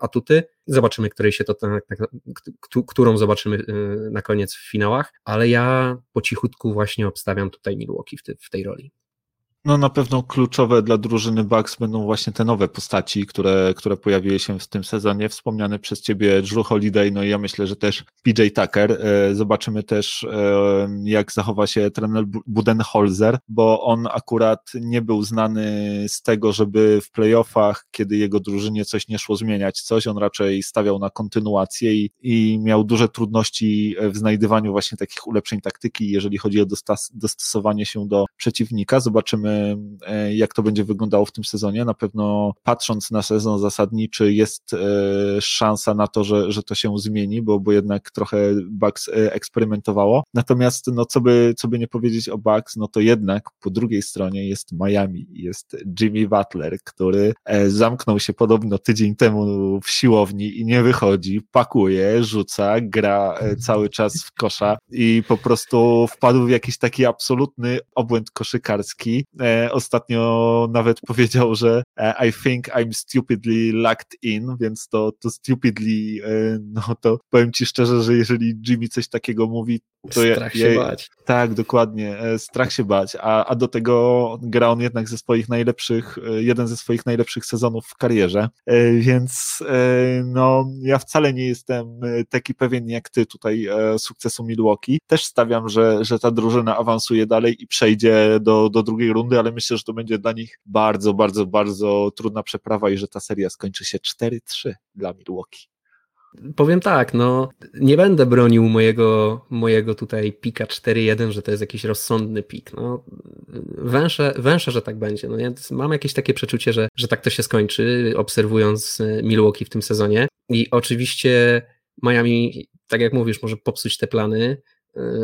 atuty. Zobaczymy, której się to, którą zobaczymy na koniec w finałach, ale ja po cichutku właśnie obstawiam tutaj Milwaukee w, te, w tej roli. No na pewno kluczowe dla drużyny Bucks będą właśnie te nowe postaci, które, które pojawiły się w tym sezonie. Wspomniany przez ciebie Drew Holiday, no i ja myślę, że też PJ Tucker. E, zobaczymy też, e, jak zachowa się trener Budenholzer, bo on akurat nie był znany z tego, żeby w playoffach, kiedy jego drużynie coś nie szło zmieniać coś, on raczej stawiał na kontynuację i, i miał duże trudności w znajdywaniu właśnie takich ulepszeń taktyki, jeżeli chodzi o dostosowanie się do przeciwnika. Zobaczymy, jak to będzie wyglądało w tym sezonie. Na pewno patrząc na sezon zasadniczy jest e, szansa na to, że, że to się zmieni, bo, bo jednak trochę Bucks e, eksperymentowało. Natomiast no, co, by, co by nie powiedzieć o Bucks, no to jednak po drugiej stronie jest Miami, jest Jimmy Butler, który zamknął się podobno tydzień temu w siłowni i nie wychodzi, pakuje, rzuca, gra cały czas w kosza i po prostu wpadł w jakiś taki absolutny obłęd koszykarski, E, ostatnio nawet (laughs) powiedział, że e, I think I'm stupidly locked in, więc to, to stupidly, e, no to powiem ci szczerze, że jeżeli Jimmy coś takiego mówi, to strach się bać. Tak, dokładnie, strach się bać, a, a do tego gra on jednak ze swoich najlepszych, jeden ze swoich najlepszych sezonów w karierze, więc no ja wcale nie jestem taki pewien jak ty tutaj sukcesu Milwaukee. Też stawiam, że, że ta drużyna awansuje dalej i przejdzie do, do drugiej rundy, ale myślę, że to będzie dla nich bardzo, bardzo, bardzo trudna przeprawa i że ta seria skończy się 4-3 dla Milwaukee. Powiem tak, no nie będę bronił mojego, mojego tutaj pika 4-1, że to jest jakiś rozsądny pik. No, węszę, węszę, że tak będzie. No, ja mam jakieś takie przeczucie, że, że tak to się skończy, obserwując e, Milwaukee w tym sezonie. I oczywiście Miami, tak jak mówisz, może popsuć te plany,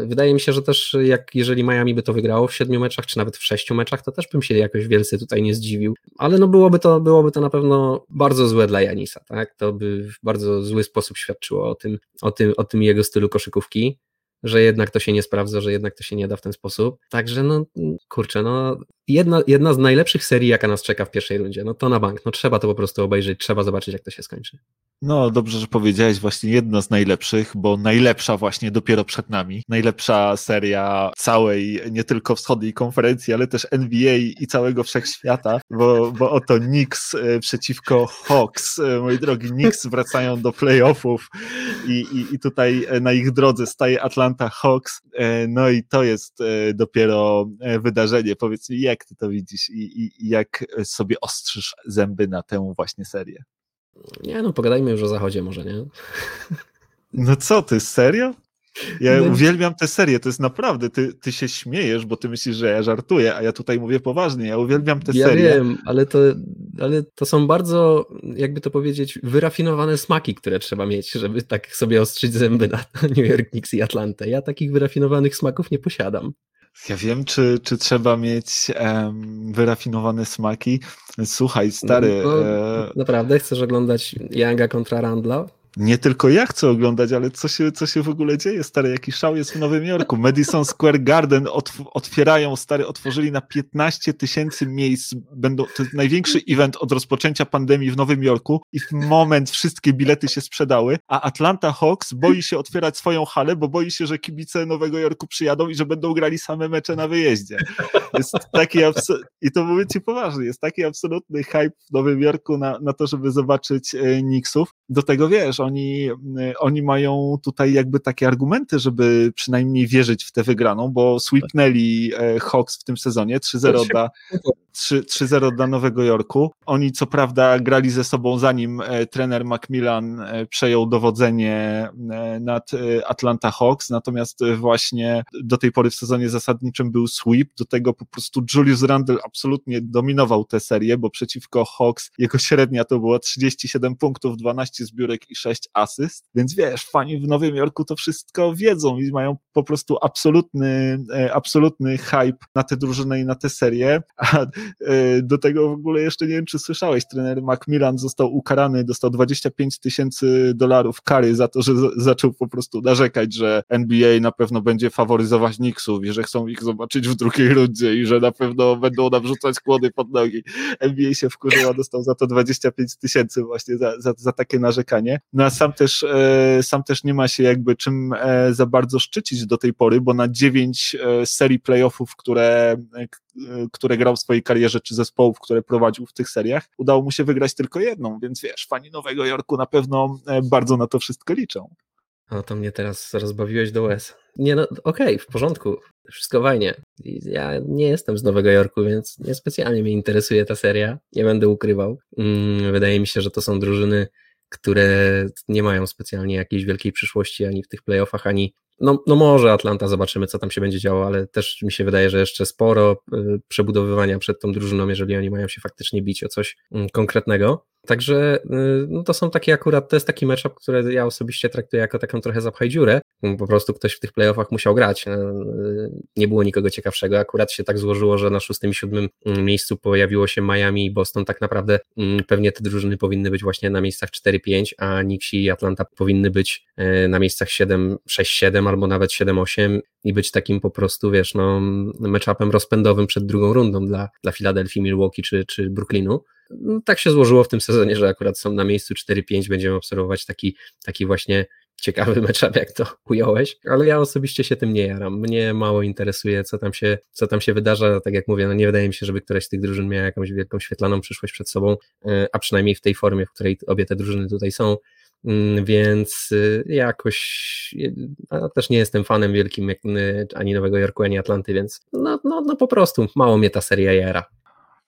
wydaje mi się, że też jak jeżeli Miami by to wygrało w siedmiu meczach, czy nawet w sześciu meczach, to też bym się jakoś wielce tutaj nie zdziwił. Ale no byłoby to, byłoby to na pewno bardzo złe dla Janisa, tak? To by w bardzo zły sposób świadczyło o tym, o tym, o tym jego stylu koszykówki, że jednak to się nie sprawdza, że jednak to się nie da w ten sposób. Także no kurczę, no jedna, jedna z najlepszych serii, jaka nas czeka w pierwszej rundzie. No to na bank. No trzeba to po prostu obejrzeć, trzeba zobaczyć, jak to się skończy. No dobrze, że powiedziałeś właśnie jedna z najlepszych, bo najlepsza właśnie dopiero przed nami. Najlepsza seria całej, nie tylko wschodniej konferencji, ale też NBA i całego wszechświata, bo, bo oto Knicks e, przeciwko Hawks. E, moi drogi, Knicks wracają do playoffów i, i, i tutaj na ich drodze staje Atlanta Hawks. E, no i to jest dopiero wydarzenie. Powiedz mi, jak ty to widzisz i, i, i jak sobie ostrzysz zęby na tę właśnie serię? Nie, no pogadajmy już o zachodzie może, nie? No co ty, serio? Ja no. uwielbiam tę serię, to jest naprawdę, ty, ty się śmiejesz, bo ty myślisz, że ja żartuję, a ja tutaj mówię poważnie, ja uwielbiam tę ja serię. Ja wiem, ale to, ale to są bardzo, jakby to powiedzieć, wyrafinowane smaki, które trzeba mieć, żeby tak sobie ostrzyć zęby na (laughs) New York Knicks i Atlantę. Ja takich wyrafinowanych smaków nie posiadam. Ja wiem, czy, czy trzeba mieć wyrafinowane smaki. Słuchaj, stary. No, e... Naprawdę chcesz oglądać Younga kontra Randla? Nie tylko ja chcę oglądać, ale co się, co się w ogóle dzieje, stary, jaki szał jest w Nowym Jorku. (laughs) Madison Square Garden otwierają, stary, otworzyli na 15 tysięcy miejsc, będą, to jest największy event od rozpoczęcia pandemii w Nowym Jorku i w moment wszystkie bilety się sprzedały, a Atlanta Hawks boi się otwierać swoją halę, bo boi się, że kibice Nowego Jorku przyjadą i że będą grali same mecze na wyjeździe. Jest taki i to mówię ci poważnie, jest taki absolutny hype w Nowym Jorku na, na to, żeby zobaczyć e, Knicksów. Do tego wiesz, oni, y, oni mają tutaj jakby takie argumenty, żeby przynajmniej wierzyć w tę wygraną, bo sweepnęli e, Hawks w tym sezonie 3-0 dla, 3-0 dla Nowego Jorku. Oni co prawda grali ze sobą zanim e, trener Macmillan e, przejął dowodzenie nad Atlanta Hawks, natomiast właśnie do tej pory w sezonie zasadniczym był sweep, do tego po prostu Julius Randle absolutnie dominował tę serię, bo przeciwko Hawks jego średnia to było 37 punktów, 12 zbiórek i 6 6 asyst, więc wiesz, fani w Nowym Jorku to wszystko wiedzą i mają po prostu absolutny, e, absolutny hype na tę drużynę i na tę serię, a e, do tego w ogóle jeszcze nie wiem, czy słyszałeś, trener Macmillan został ukarany, dostał 25 tysięcy dolarów kary za to, że zaczął po prostu narzekać, że NBA na pewno będzie faworyzować Knicksów i że chcą ich zobaczyć w drugiej rundzie i że na pewno będą nam rzucać kłody pod nogi. NBA się wkurzyła, dostał za to 25 tysięcy właśnie za, za, za takie narzekanie. No sam też, e, sam też nie ma się jakby czym e, za bardzo szczycić do tej pory, bo na dziewięć e, serii playoffów, które, które grał w swojej karierze, czy zespołów, które prowadził w tych seriach, udało mu się wygrać tylko jedną, więc wiesz, fani Nowego Jorku na pewno bardzo na to wszystko liczą. O, to mnie teraz rozbawiłeś do łez. Nie no, okej, okay, w porządku, wszystko fajnie. Ja nie jestem z Nowego Jorku, więc niespecjalnie mnie interesuje ta seria, nie będę ukrywał. Mm, wydaje mi się, że to są drużyny które nie mają specjalnie jakiejś wielkiej przyszłości ani w tych playoffach, ani no, no może Atlanta, zobaczymy co tam się będzie działo, ale też mi się wydaje, że jeszcze sporo y, przebudowywania przed tą drużyną, jeżeli oni mają się faktycznie bić o coś mm, konkretnego. Także y, no to są takie akurat, to jest taki matchup, który ja osobiście traktuję jako taką trochę zapchaj dziurę. Po prostu ktoś w tych playoffach musiał grać. Y, nie było nikogo ciekawszego. Akurat się tak złożyło, że na szóstym i siódmym mm, miejscu pojawiło się Miami i Boston. Tak naprawdę mm, pewnie te drużyny powinny być właśnie na miejscach 4-5, a Knicksi i Atlanta powinny być y, na miejscach 7, 6-7 albo nawet 7-8 i być takim po prostu, wiesz, no, matchupem rozpędowym przed drugą rundą dla, dla Filadelfii, Milwaukee czy, czy Brooklynu. No, tak się złożyło w tym sezonie, że akurat są na miejscu 4-5, będziemy obserwować taki, taki właśnie ciekawy (laughs) matchup, jak to ująłeś, ale ja osobiście się tym nie jaram. Mnie mało interesuje, co tam się, co tam się wydarza. Tak jak mówię, no nie wydaje mi się, żeby któraś z tych drużyn miała jakąś wielką świetlaną przyszłość przed sobą, e, a przynajmniej w tej formie, w której obie te drużyny tutaj są. Mm, więc y, jakoś ja też nie jestem fanem wielkim ani Nowego Jorku, ani Atlanty, więc no, no, no po prostu mało mnie ta seria jara.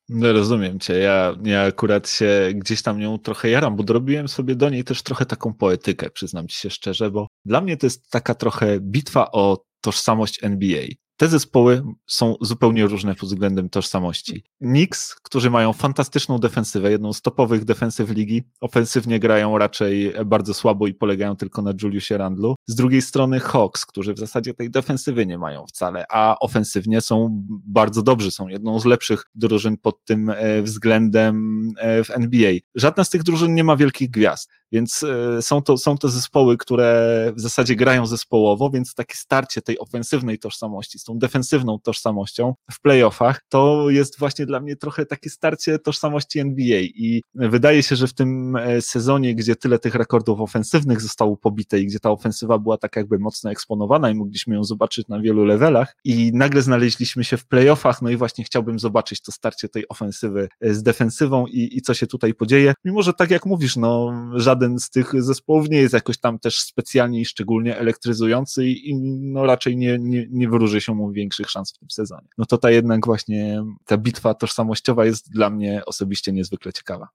No rozumiem cię. Ja, ja akurat się gdzieś tam nią trochę jaram, bo dorobiłem sobie do niej też trochę taką poetykę, przyznam ci się szczerze, bo dla mnie to jest taka trochę bitwa o tożsamość NBA te zespoły są zupełnie różne pod względem tożsamości. Knicks, którzy mają fantastyczną defensywę, jedną z topowych defensyw ligi, ofensywnie grają raczej bardzo słabo i polegają tylko na Juliusie Randlu. Z drugiej strony Hawks, którzy w zasadzie tej defensywy nie mają wcale, a ofensywnie są bardzo dobrzy, są jedną z lepszych drużyn pod tym e, względem e, w NBA. Żadna z tych drużyn nie ma wielkich gwiazd, więc e, są to, są to zespoły, które w zasadzie grają zespołowo, więc takie starcie tej ofensywnej tożsamości tą defensywną tożsamością w playoffach, to jest właśnie dla mnie trochę takie starcie tożsamości NBA i wydaje się, że w tym e, sezonie, gdzie tyle tych rekordów ofensywnych zostało pobite i gdzie ta ofensywa była tak jakby mocno eksponowana i mogliśmy ją zobaczyć na wielu levelach i nagle znaleźliśmy się w playoffach, no i właśnie chciałbym zobaczyć to starcie tej ofensywy e, z defensywą i, i co się tutaj podzieje, mimo że tak jak mówisz, no żaden z tych zespołów nie jest jakoś tam też specjalnie i szczególnie elektryzujący i, i no raczej nie, nie, nie wyróży się mu większych szans w tym sezonie. No to ta jednak właśnie ta bitwa tożsamościowa jest dla mnie osobiście niezwykle ciekawa.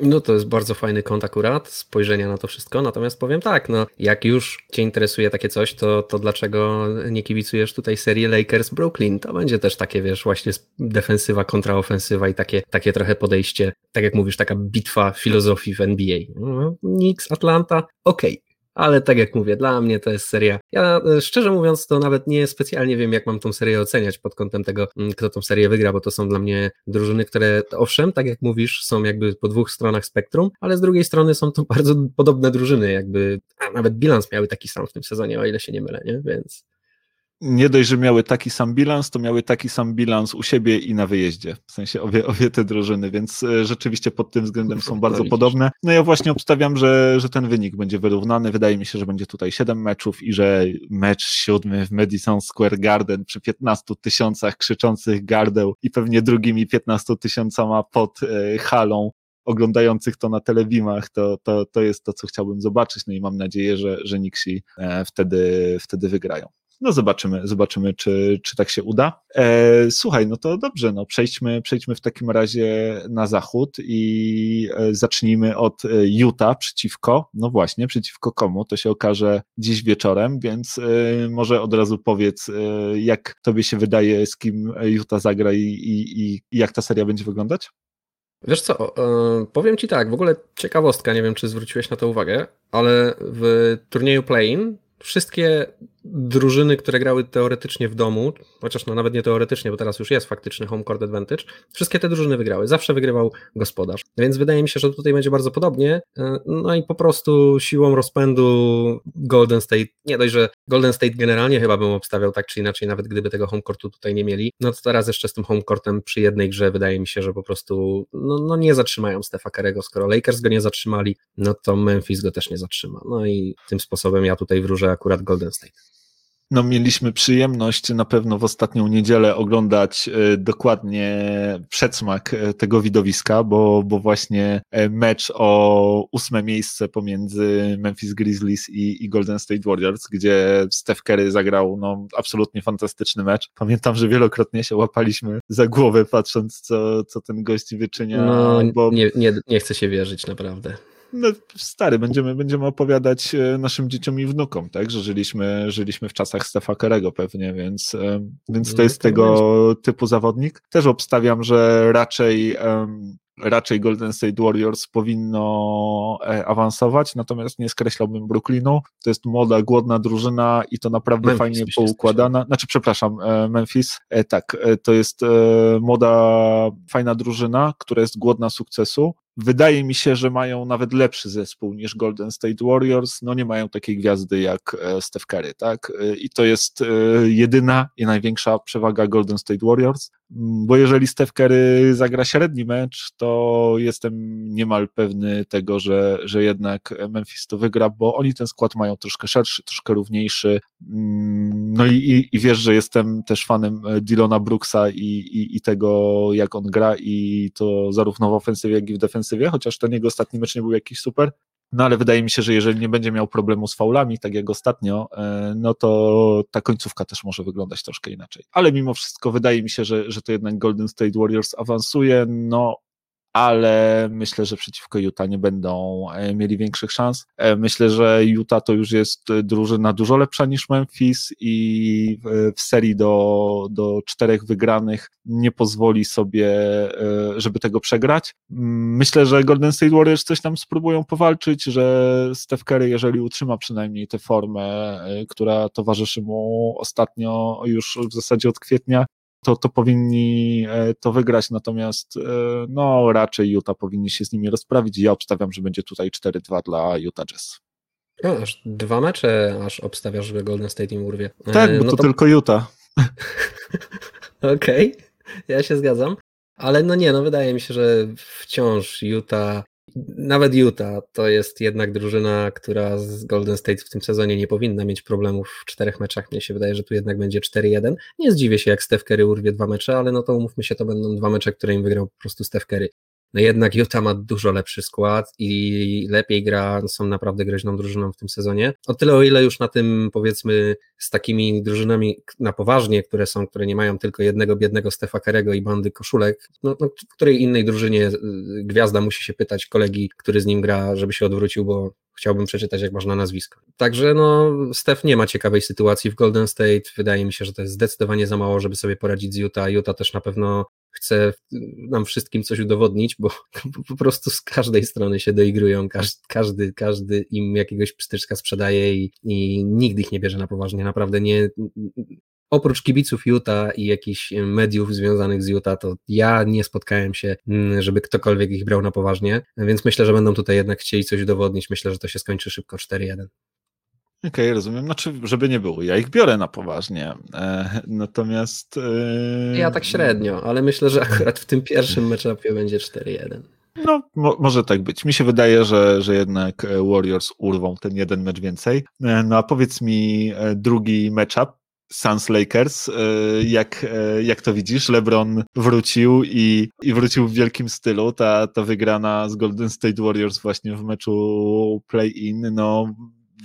No to jest bardzo fajny kąt akurat, spojrzenia na to wszystko, natomiast powiem tak, no jak już Cię interesuje takie coś, to, to dlaczego nie kibicujesz tutaj serii Lakers-Brooklyn? To będzie też takie, wiesz, właśnie defensywa, kontraofensywa i takie, takie trochę podejście, tak jak mówisz, taka bitwa filozofii w NBA. No, Knicks, Atlanta, okej, okay ale tak jak mówię, dla mnie to jest seria. Ja e, szczerze mówiąc, to nawet nie specjalnie wiem, jak mam tą serię oceniać pod kątem tego, mm, kto tą serię wygra, bo to są dla mnie drużyny, które owszem, tak jak mówisz, są jakby po dwóch stronach spektrum, ale z drugiej strony są to (laughs) bardzo podobne drużyny, jakby, a nawet bilans miały taki sam w tym sezonie, o ile się nie mylę, nie? Więc nie dość, że miały taki sam bilans, to miały taki sam bilans u siebie i na wyjeździe. W sensie obie, obie te drużyny, więc e, rzeczywiście pod tym względem są bardzo podobne. No ja właśnie obstawiam, że, że ten wynik będzie wyrównany. Wydaje mi się, że będzie tutaj 7 meczów i że mecz siódmy w Madison Square Garden przy 15 tysiącach krzyczących gardeł i pewnie drugimi 15 tysiącama pod e, halą oglądających to na telewimach, to, to, to jest to, co chciałbym zobaczyć. No i mam nadzieję, że, że Nixi e, wtedy, wtedy wygrają. No zobaczymy, zobaczymy, czy, czy tak się uda. E, słuchaj, no to dobrze, no przejdźmy, przejdźmy w takim razie na zachód i e, zacznijmy od e, Utah przeciwko, no właśnie, przeciwko komu, to się okaże dziś wieczorem, więc e, może od razu powiedz, e, jak tobie się wydaje, z kim Utah zagra i, i, i jak ta seria będzie wyglądać? Wiesz co, e, powiem Ci tak, w ogóle ciekawostka, nie wiem czy zwróciłeś na to uwagę, ale w turnieju play-in wszystkie drużyny, które grały teoretycznie w domu, chociaż no nawet nie teoretycznie, bo teraz już jest faktyczny home court advantage, wszystkie te drużyny wygrały. Zawsze wygrywał gospodarz. Więc wydaje mi się, że tutaj będzie bardzo podobnie. E, no i po prostu siłą rozpędu Golden State, nie dość, że Golden State generalnie chyba bym obstawiał tak czy inaczej, nawet gdyby tego home courtu tutaj nie mieli, no to teraz jeszcze z tym home courtem przy jednej grze wydaje mi się, że po prostu no, no nie zatrzymają Stefa Karego. Skoro Lakers go nie zatrzymali, no to Memphis go też nie zatrzyma. No i tym sposobem ja tutaj wróżę akurat Golden State. No, mieliśmy przyjemność na pewno w ostatnią niedzielę oglądać e, dokładnie przedsmak e, tego widowiska, bo, bo właśnie e, mecz o ósme miejsce pomiędzy Memphis Grizzlies i, i Golden State Warriors, gdzie Steph Curry zagrał no, absolutnie fantastyczny mecz. Pamiętam, że wielokrotnie się łapaliśmy za głowę patrząc, co, co ten gość wyczynia. No, bo... nie, nie, nie chcę się wierzyć, naprawdę no, stary, będziemy, będziemy opowiadać e, naszym dzieciom i wnukom, tak, że żyliśmy, żyliśmy w czasach Stefa Kerego pewnie, więc, e, więc to no, jest tego typu zawodnik. Też obstawiam, że raczej raczej Golden State Warriors powinno e, awansować, natomiast nie skreślałbym Brooklynu. To jest młoda, głodna drużyna i to naprawdę Memphis fajnie poukładana. Znaczy, przepraszam, Memphis. Tak, to jest młoda, fajna drużyna, która jest głodna sukcesu Wydaje mi się, że mają nawet lepszy zespół niż Golden State Warriors. No nie mają takiej gwiazdy jak e, Steph Curry, tak? E, I to jest e, jedyna i największa przewaga Golden State Warriors, mm, bo jeżeli Steph Curry zagra średni mecz, to jestem niemal pewny tego, że, że jednak Memphis to wygra, bo oni ten skład mają troszkę szerszy, troszkę równiejszy. Mm, no i, i, i wiesz, że jestem też fanem Dylona Brooksa i, i, i tego, jak on gra i to zarówno w ofensywie, jak i w defensywie chociaż ten jego ostatni mecz nie był jakiś super. No ale wydaje mi się, że jeżeli nie będzie miał problemu z faulami, tak jak ostatnio, e, no to ta końcówka też może wyglądać troszkę inaczej. Ale mimo wszystko wydaje mi się, że, że to jednak Golden State Warriors awansuje. No ale myślę, że przeciwko Utah nie będą e, mieli większych szans. E, myślę, że Utah to już jest drużyna dużo lepsza niż Memphis i w serii do, do czterech wygranych nie pozwoli sobie, e, żeby tego przegrać. Myślę, że Golden State Warriors coś tam spróbują powalczyć, że Steph Curry, jeżeli utrzyma przynajmniej tę formę, która towarzyszy mu ostatnio już w zasadzie od kwietnia, to, to powinni e, to wygrać, natomiast e, no raczej Utah powinni się z nimi rozprawić i ja obstawiam, że będzie tutaj 4-2 dla Utah Jazz. No, aż dwa mecze aż obstawiasz, że Golden State im urwie. Tak, bo no to, to, tylko Utah. (laughs) Okej, okay. ja się zgadzam. Ale no nie, no wydaje mi się, że wciąż Utah, nawet Utah to jest jednak drużyna, która z Golden State w tym sezonie nie powinna mieć problemów w czterech meczach. Mnie się wydaje, że tu jednak będzie 4-1. Nie zdziwię się, jak Steph Curry urwie dwa mecze, ale no to umówmy się, to będą dwa mecze, które im wygrał po prostu Steph Curry no jednak Utah ma dużo lepszy skład i lepiej gra, są naprawdę groźną drużyną w tym sezonie. O tyle, o ile już na tym powiedzmy z takimi drużynami na poważnie, które są, które nie mają tylko jednego biednego Stefa Kerego i bandy koszulek, no, no, w której innej drużynie y, gwiazda musi się pytać kolegi, który z nim gra, żeby się odwrócił, bo chciałbym przeczytać, jak można nazwisko. Także no, Steph nie ma ciekawej sytuacji w Golden State. Wydaje mi się, że to jest zdecydowanie za mało, żeby sobie poradzić z Utah. Utah też na pewno chce nam wszystkim coś udowodnić, bo (laughs) po prostu z każdej strony się doigrują, każdy, każdy im jakiegoś pstyczka sprzedaje i, i nigdy ich nie bierze na poważnie. Naprawdę nie, oprócz kibiców Utah i jakichś mediów związanych z Utah, to ja nie spotkałem się, mm, żeby ktokolwiek ich brał na poważnie, więc myślę, że będą tutaj jednak chcieli coś udowodnić. Myślę, że to się skończy szybko 4-1. Okej, okay, rozumiem. Znaczy, żeby nie było, ja ich biorę na poważnie. E, natomiast. E... Ja tak średnio, ale myślę, że akurat w tym pierwszym meczapie będzie 4-1. No, mo może tak być. Mi się wydaje, że, że jednak Warriors urwą ten jeden mecz więcej. E, no a powiedz mi e, drugi matchup, Suns Lakers. E, jak, jak to widzisz? LeBron wrócił i, i wrócił w wielkim stylu. Ta, ta wygrana z Golden State Warriors właśnie w meczu play-in, no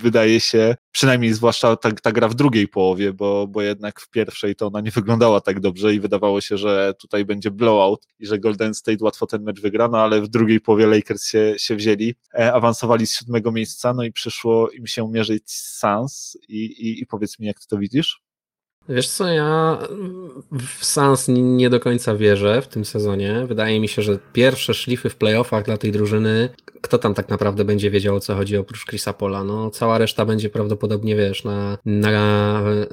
wydaje się, przynajmniej zwłaszcza ta, ta gra w drugiej połowie, bo, bo jednak w pierwszej to ona nie wyglądała tak dobrze i wydawało się, że tutaj będzie blowout i że Golden State łatwo ten mecz wygra, no ale w drugiej połowie Lakers się, się wzięli, e, awansowali z siódmego miejsca, no i przyszło im się mierzyć z Suns i, i, i powiedz mi, jak ty to widzisz? Wiesz co, ja w Sans nie do końca wierzę w tym sezonie. Wydaje mi się, że pierwsze szlify w playoffach dla tej drużyny, kto tam tak naprawdę będzie wiedział o co chodzi oprócz Chrisa Pola? No, cała reszta będzie prawdopodobnie, wiesz, na, na e,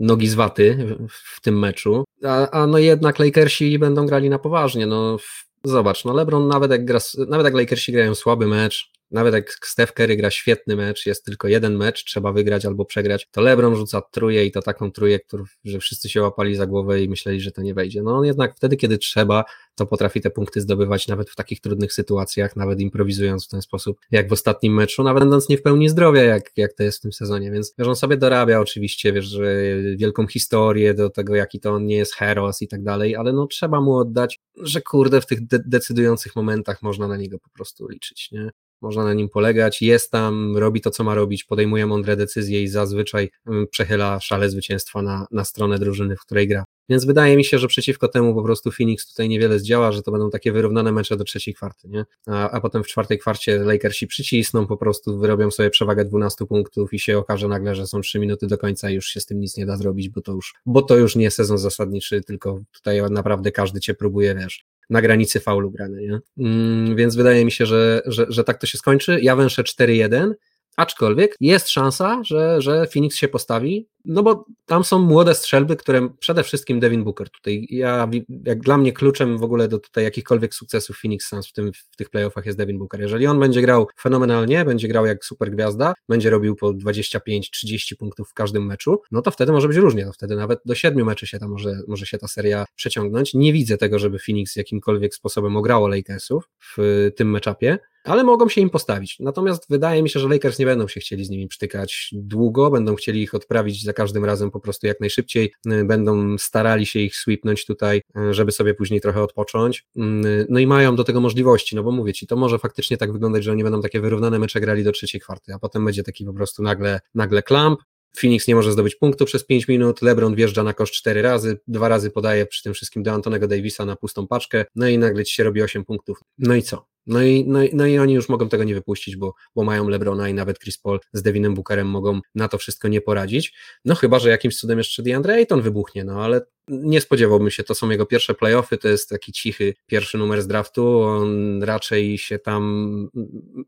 nogi z waty w, w tym meczu. A, a no jednak Lakersi będą grali na poważnie. No, zobacz, no LeBron nawet jak, gra, nawet jak Lakersi grają słaby mecz, nawet jak Steph Curry gra świetny mecz, jest tylko jeden mecz, trzeba wygrać albo przegrać, to LeBron rzuca truje i to taką truje, że wszyscy się łapali za głowę i myśleli, że to nie wejdzie. No on jednak wtedy, kiedy trzeba, to potrafi te punkty zdobywać nawet w takich trudnych sytuacjach, nawet improwizując w ten sposób, jak w ostatnim meczu, nawet będąc nie w pełni zdrowia, jak, jak to jest w tym sezonie, więc wiesz, on sobie dorabia oczywiście, wiesz, że wielką historię do tego, jaki to on nie jest heros i tak dalej, ale no trzeba mu oddać, że kurde, w tych de decydujących momentach można na niego po prostu liczyć, nie? Można na nim polegać, jest tam, robi to, co ma robić, podejmuje mądre decyzje i zazwyczaj mm, przechyla szale zwycięstwa na, na stronę drużyny, w której gra. Więc wydaje mi się, że przeciwko temu po prostu Phoenix tutaj niewiele zdziała, że to będą takie wyrównane mecze do trzeciej kwarty, nie? A, a potem w czwartej kwarcie Lakersi przycisną, po prostu wyrobią sobie przewagę 12 punktów i się okaże nagle, że są 3 minuty do końca i już się z tym nic nie da zrobić, bo to już, bo to już nie sezon zasadniczy, tylko tutaj naprawdę każdy cię próbuje, wiesz, na granicy faulu grany, nie? Mm, więc wydaje mi się, że, że, że tak to się skończy. Ja węszę 4-1, aczkolwiek jest szansa, że, że Phoenix się postawi, no bo tam są młode strzelby, które przede wszystkim Devin Booker tutaj, ja, jak dla mnie kluczem w ogóle do tutaj jakichkolwiek sukcesów Phoenix Suns w, tym, w tych playoffach jest Devin Booker. Jeżeli on będzie grał fenomenalnie, będzie grał jak super gwiazda, będzie robił po 25-30 punktów w każdym meczu, no to wtedy może być różnie, no wtedy nawet do siedmiu meczy się ta może, może się ta seria przeciągnąć. Nie widzę tego, żeby Phoenix jakimkolwiek sposobem ograło Lakersów w tym meczapie, ale mogą się im postawić. Natomiast wydaje mi się, że Lakers nie będą się chcieli z nimi przytykać długo, będą chcieli ich odprawić za każdym razem po prostu jak najszybciej, y, będą starali się ich sweepnąć tutaj, y, żeby sobie później trochę odpocząć. Y, no i mają do tego możliwości, no bo mówię ci, to może faktycznie tak wyglądać, że oni będą takie wyrównane mecze grali do trzeciej kwarty, a potem będzie taki po prostu nagle, nagle klamp, Phoenix nie może zdobyć punktu przez 5 minut, LeBron wjeżdża na kosz 4 razy, dwa razy podaje przy tym wszystkim do Antonego Davisa na pustą paczkę, no i nagle ci się robi 8 punktów. No i co? No i, no, no i oni już mogą tego nie wypuścić, bo, bo mają LeBrona i nawet Chris Paul z Devinem Bookerem mogą na to wszystko nie poradzić. No chyba, że jakimś cudem jeszcze DeAndre Ayton wybuchnie, no ale nie spodziewałbym się, to są jego pierwsze playoffy, to jest taki cichy pierwszy numer z draftu, on raczej się tam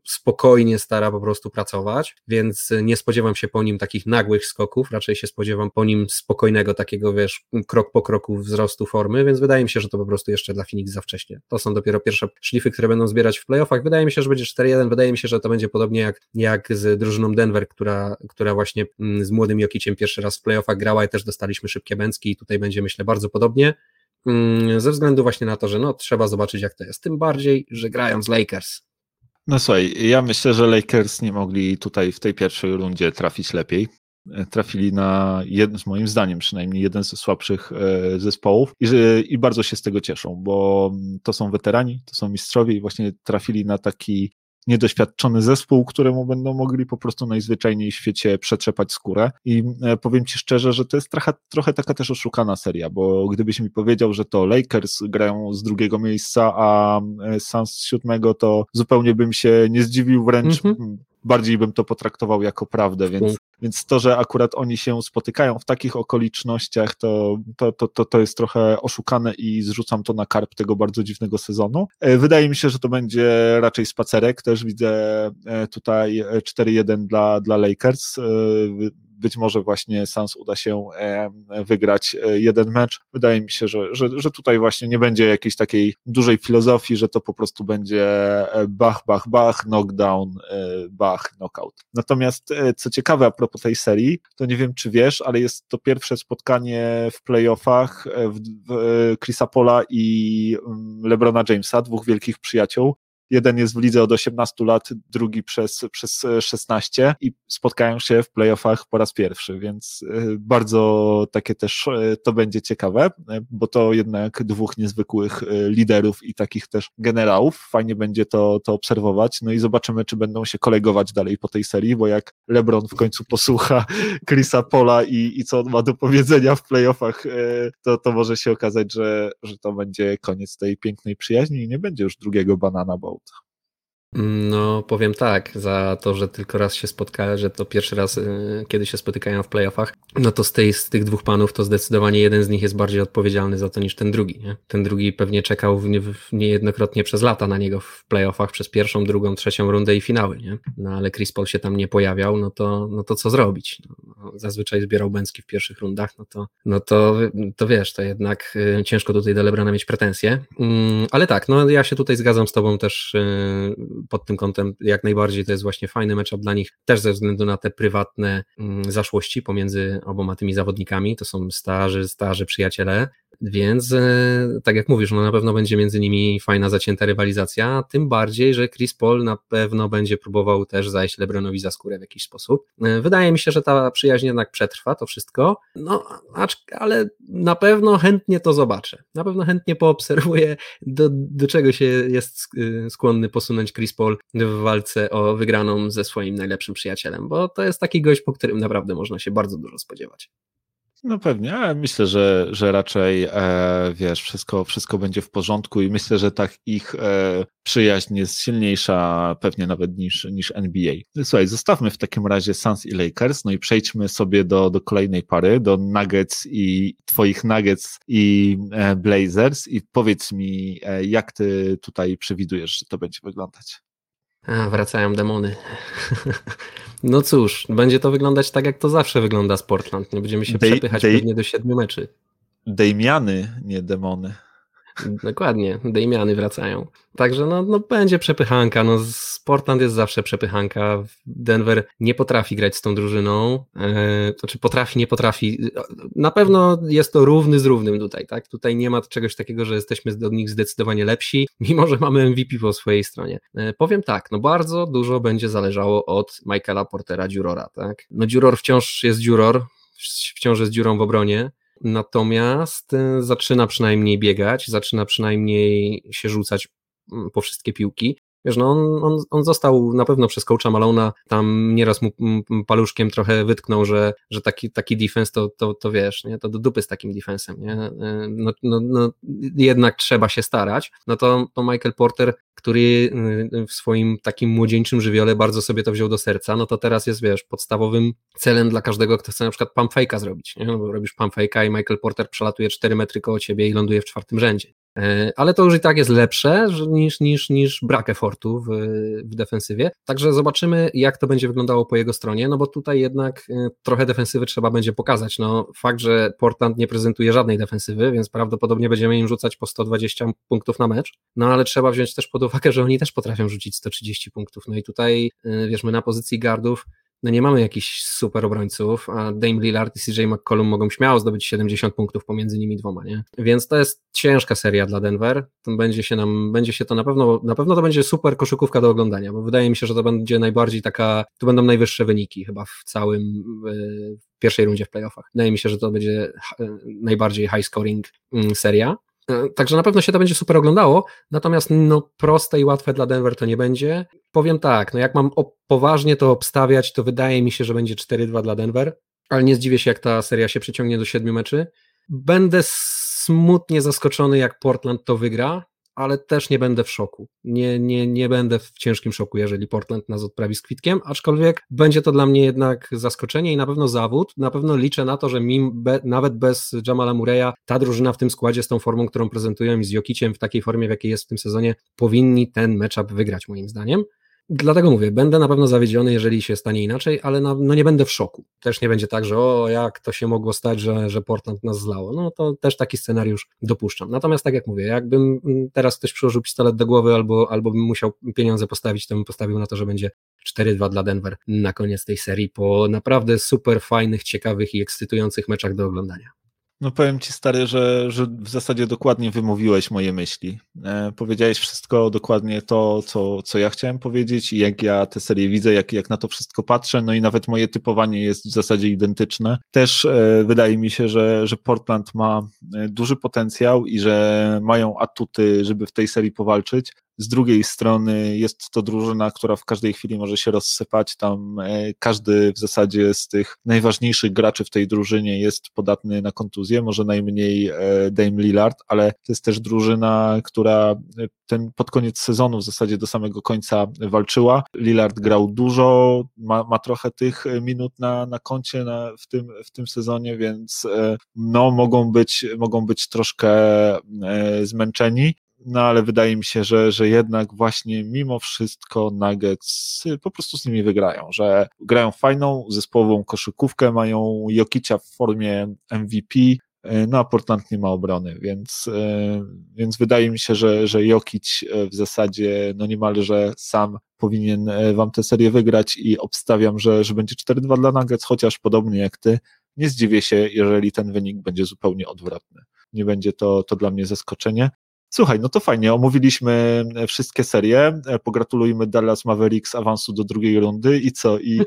spokojnie stara po prostu pracować, więc nie spodziewam się po nim takich nagłych skoków, raczej się spodziewam po nim spokojnego takiego, wiesz, krok po kroku wzrostu formy, więc wydaje mi się, że to po prostu jeszcze dla Phoenix za wcześnie. To są dopiero pierwsze szlify, które będą zbierać w playoffach. Wydaje mi się, że będzie 4-1, wydaje mi się, że to będzie podobnie jak, jak z drużyną Denver, która, która właśnie mm, z młodym Jokiciem pierwszy raz w playoffach grała i też dostaliśmy szybkie bęcki i tutaj będzie myślę bardzo podobnie mm, ze względu właśnie na to, że no trzeba zobaczyć jak to jest, tym bardziej, że grają z Lakers. No słuchaj, ja myślę, że Lakers nie mogli tutaj w tej pierwszej rundzie trafić lepiej. E, trafili na jeden, moim zdaniem przynajmniej jeden ze słabszych e, zespołów i, i bardzo się z tego cieszą, bo to są weterani, to są mistrzowie i właśnie trafili na taki niedoświadczony zespół, któremu będą mogli po prostu najzwyczajniej w świecie przetrzepać skórę. I e, powiem Ci szczerze, że to jest trochę, trochę taka też oszukana seria, bo gdybyś mi powiedział, że to Lakers grają z drugiego miejsca, a Suns z siódmego, to zupełnie bym się nie zdziwił, wręcz mhm bardziej bym to potraktował jako prawdę, więc, więc to, że akurat oni się spotykają w takich okolicznościach, to, to, to, to, jest trochę oszukane i zrzucam to na karp tego bardzo dziwnego sezonu. E, wydaje mi się, że to będzie raczej spacerek, też widzę e, tutaj 4-1 dla, dla Lakers e, być może właśnie Sans uda się wygrać e, jeden mecz. Wydaje mi się, że, że, że tutaj właśnie nie będzie jakiejś takiej dużej filozofii, że to po prostu będzie e, bach, bach, bach, knockdown, e, bach, knockout. Natomiast co ciekawe a propos tej serii, to nie wiem czy wiesz, ale jest to pierwsze spotkanie w playoffach w, w Chrisa Pola i mm, LeBrona Jamesa, dwóch wielkich przyjaciół, Jeden jest w lidze od 18 lat, drugi przez, przez 16 i spotkają się w playoffach po raz pierwszy, więc e, bardzo takie też e, to będzie ciekawe, e, bo to jednak dwóch niezwykłych liderów i takich też generałów. Fajnie będzie to, to obserwować. No i zobaczymy, czy będą się kolegować dalej po tej serii, bo jak LeBron w końcu posłucha (laughs) Chrisa Pola i, i co on ma do powiedzenia w playoffach, to, to może się okazać, że, że to będzie koniec tej pięknej przyjaźni i nie będzie już drugiego banana, bo autres. No, powiem tak, za to, że tylko raz się spotkałem, że to pierwszy raz, y, kiedy się spotykają w playoffach, no to z, tej, z tych dwóch panów to zdecydowanie jeden z nich jest bardziej odpowiedzialny za to niż ten drugi. Nie? Ten drugi pewnie czekał w w niejednokrotnie przez lata na niego w playoffach, przez pierwszą, drugą, trzecią rundę i finały, nie? No ale Chris Paul się tam nie pojawiał, no to, no to co zrobić? No, zazwyczaj zbierał bęcki w pierwszych rundach, no to, no to, to wiesz, to jednak y, ciężko tutaj do Lebrana mieć pretensje. Mm, ale tak, no ja się tutaj zgadzam z tobą też y, pod tym kątem jak najbardziej to jest właśnie fajny matchup dla nich, też ze względu na te prywatne mm, zaszłości pomiędzy oboma tymi zawodnikami, to są starzy, starzy przyjaciele, więc e, tak jak mówisz, no na pewno będzie między nimi fajna, zacięta rywalizacja, tym bardziej, że Chris Paul na pewno będzie próbował też zajść LeBronowi za skórę w jakiś sposób. E, wydaje mi się, że ta przyjaźń jednak przetrwa to wszystko, no ale na pewno chętnie to zobaczę. Na pewno chętnie poobserwuję, do, do czego się jest e, skłonny posunąć Chris Paul w walce o wygraną ze swoim najlepszym przyjacielem, bo to jest taki gość, po którym naprawdę można się bardzo dużo spodziewać. No pewnie, ale myślę, że, że raczej e, wiesz, wszystko, wszystko będzie w porządku i myślę, że tak ich e, przyjaźń jest silniejsza pewnie nawet niż, niż NBA. Słuchaj, zostawmy w takim razie Suns i Lakers, no i przejdźmy sobie do, do kolejnej pary, do Nuggets i twoich Nuggets i e, Blazers i powiedz mi, e, jak ty tutaj przewidujesz, że to będzie wyglądać? A, wracają demony. (laughs) No cóż, będzie to wyglądać tak, jak to zawsze wygląda z Portland. Nie będziemy się Dej, przepychać Dej, pewnie do siedmiu meczy. Dejmiany, nie demony. Dokładnie, Damiany wracają. Także no, no będzie przepychanka. No, Portland jest zawsze przepychanka. Denver nie potrafi grać z tą drużyną. E, to czy potrafi, nie potrafi. Na pewno jest to równy z równym tutaj. Tak? Tutaj nie ma czegoś takiego, że jesteśmy od nich zdecydowanie lepsi, mimo że mamy MVP po swojej stronie. E, powiem tak, no bardzo dużo będzie zależało od Michaela Portera Dziurora. Tak? No Dziuror wciąż jest Dziuror, wciąż jest dziurą w obronie. Natomiast e, zaczyna przynajmniej biegać, zaczyna przynajmniej się rzucać mm, po wszystkie piłki. Wiesz, no on, on, on został na pewno przez coacha Malona, tam nieraz mu paluszkiem trochę wytknął, że, że taki, taki defense to, to, to wiesz, nie? to do dupy z takim defensem, nie? E, no, no, no, jednak trzeba się starać. No to, to Michael Porter który y, w swoim takim młodzieńczym żywiole bardzo sobie to wziął do serca, no to teraz jest, wiesz, podstawowym celem dla każdego, kto chce na przykład pump fake'a zrobić, nie? No bo robisz pump fake'a i Michael Porter przelatuje 4 metry koło ciebie i ląduje w czwartym rzędzie. E, ale to już i tak jest lepsze niż, niż, niż brak efortu w, w defensywie. Także zobaczymy, jak to będzie wyglądało po jego stronie, no bo tutaj jednak e, trochę defensywy trzeba będzie pokazać. No, fakt, że Portland nie prezentuje żadnej defensywy, więc prawdopodobnie będziemy im rzucać po 120 punktów na mecz, no ale trzeba wziąć też pod uwagę, że oni też potrafią rzucić 130 punktów. No i tutaj, e, wiesz, my na pozycji gardów no nie mamy jakichś super obrońców, a Dame Lillard i CJ McCollum mogą śmiało zdobyć 70 punktów pomiędzy nimi dwoma, nie? Więc to jest ciężka seria dla Denver. To będzie się nam, będzie się to na pewno, na pewno to będzie super koszykówka do oglądania, bo wydaje mi się, że to będzie najbardziej taka, tu będą najwyższe wyniki chyba w całym, w pierwszej rundzie w playoffach. Wydaje mi się, że to będzie najbardziej high scoring mm, seria. E, także na pewno się to będzie super oglądało, natomiast no, proste i łatwe dla Denver to nie będzie. Powiem tak, no jak mam poważnie to obstawiać, to wydaje mi się, że będzie 4-2 dla Denver, ale nie zdziwię się, jak ta seria się przeciągnie do siedmiu meczy. Będę smutnie zaskoczony, jak Portland to wygra, ale też nie będę w szoku. Nie, nie, nie będę w ciężkim szoku, jeżeli Portland nas odprawi z kwitkiem, aczkolwiek będzie to dla mnie jednak zaskoczenie i na pewno zawód. Na pewno liczę na to, że mim, be, nawet bez Jamala Mureya ta drużyna w tym składzie z tą formą, którą prezentują i z Jokiciem w takiej formie, w jakiej jest w tym sezonie, powinni ten matchup wygrać moim zdaniem. Dlatego mówię, będę na pewno zawiedziony, jeżeli się stanie inaczej, ale na, no nie będę w szoku. Też nie będzie tak, że o, jak to się mogło stać, że, że Portland nas zlało. No to też taki scenariusz dopuszczam. Natomiast tak jak mówię, jakbym teraz ktoś przyłożył pistolet do głowy albo, albo bym musiał pieniądze postawić, to bym postawił na to, że będzie 4-2 dla Denver na koniec tej serii po naprawdę super fajnych, ciekawych i ekscytujących meczach do oglądania. No powiem ci stary, że, że w zasadzie dokładnie wymówiłeś moje myśli. E, powiedziałeś wszystko dokładnie to, co, co ja chciałem powiedzieć i jak ja tę serię widzę, jak, jak na to wszystko patrzę, no i nawet moje typowanie jest w zasadzie identyczne. Też e, wydaje mi się, że, że Portland ma e, duży potencjał i że mają atuty, żeby w tej serii powalczyć. Z drugiej strony jest to drużyna, która w każdej chwili może się rozsypać. Tam e, każdy w zasadzie z tych najważniejszych graczy w tej drużynie jest podatny na kontuzję, może najmniej e, Dame Lillard, ale to jest też drużyna, która e, ten pod koniec sezonu w zasadzie do samego końca walczyła. Lillard grał dużo, ma, ma trochę tych minut na, na koncie na, w, tym, w tym sezonie, więc no, mogą być, mogą być troszkę zmęczeni no ale wydaje mi się, że, że jednak właśnie mimo wszystko Nuggets po prostu z nimi wygrają, że grają fajną zespołową koszykówkę, mają Jokicia w formie MVP, e, no a Portland nie ma obrony, więc, e, więc wydaje mi się, że, że Jokic e, w zasadzie no niemalże sam powinien wam tę serię wygrać i obstawiam, że, że będzie 4-2 dla Nuggets, chociaż podobnie jak ty, nie zdziwię się, jeżeli ten wynik będzie zupełnie odwrotny. Nie będzie to, to dla mnie zaskoczenie. Słuchaj, no to fajnie, omówiliśmy e, wszystkie serie, e, pogratulujmy Dallas Mavericks awansu do drugiej rundy i co? I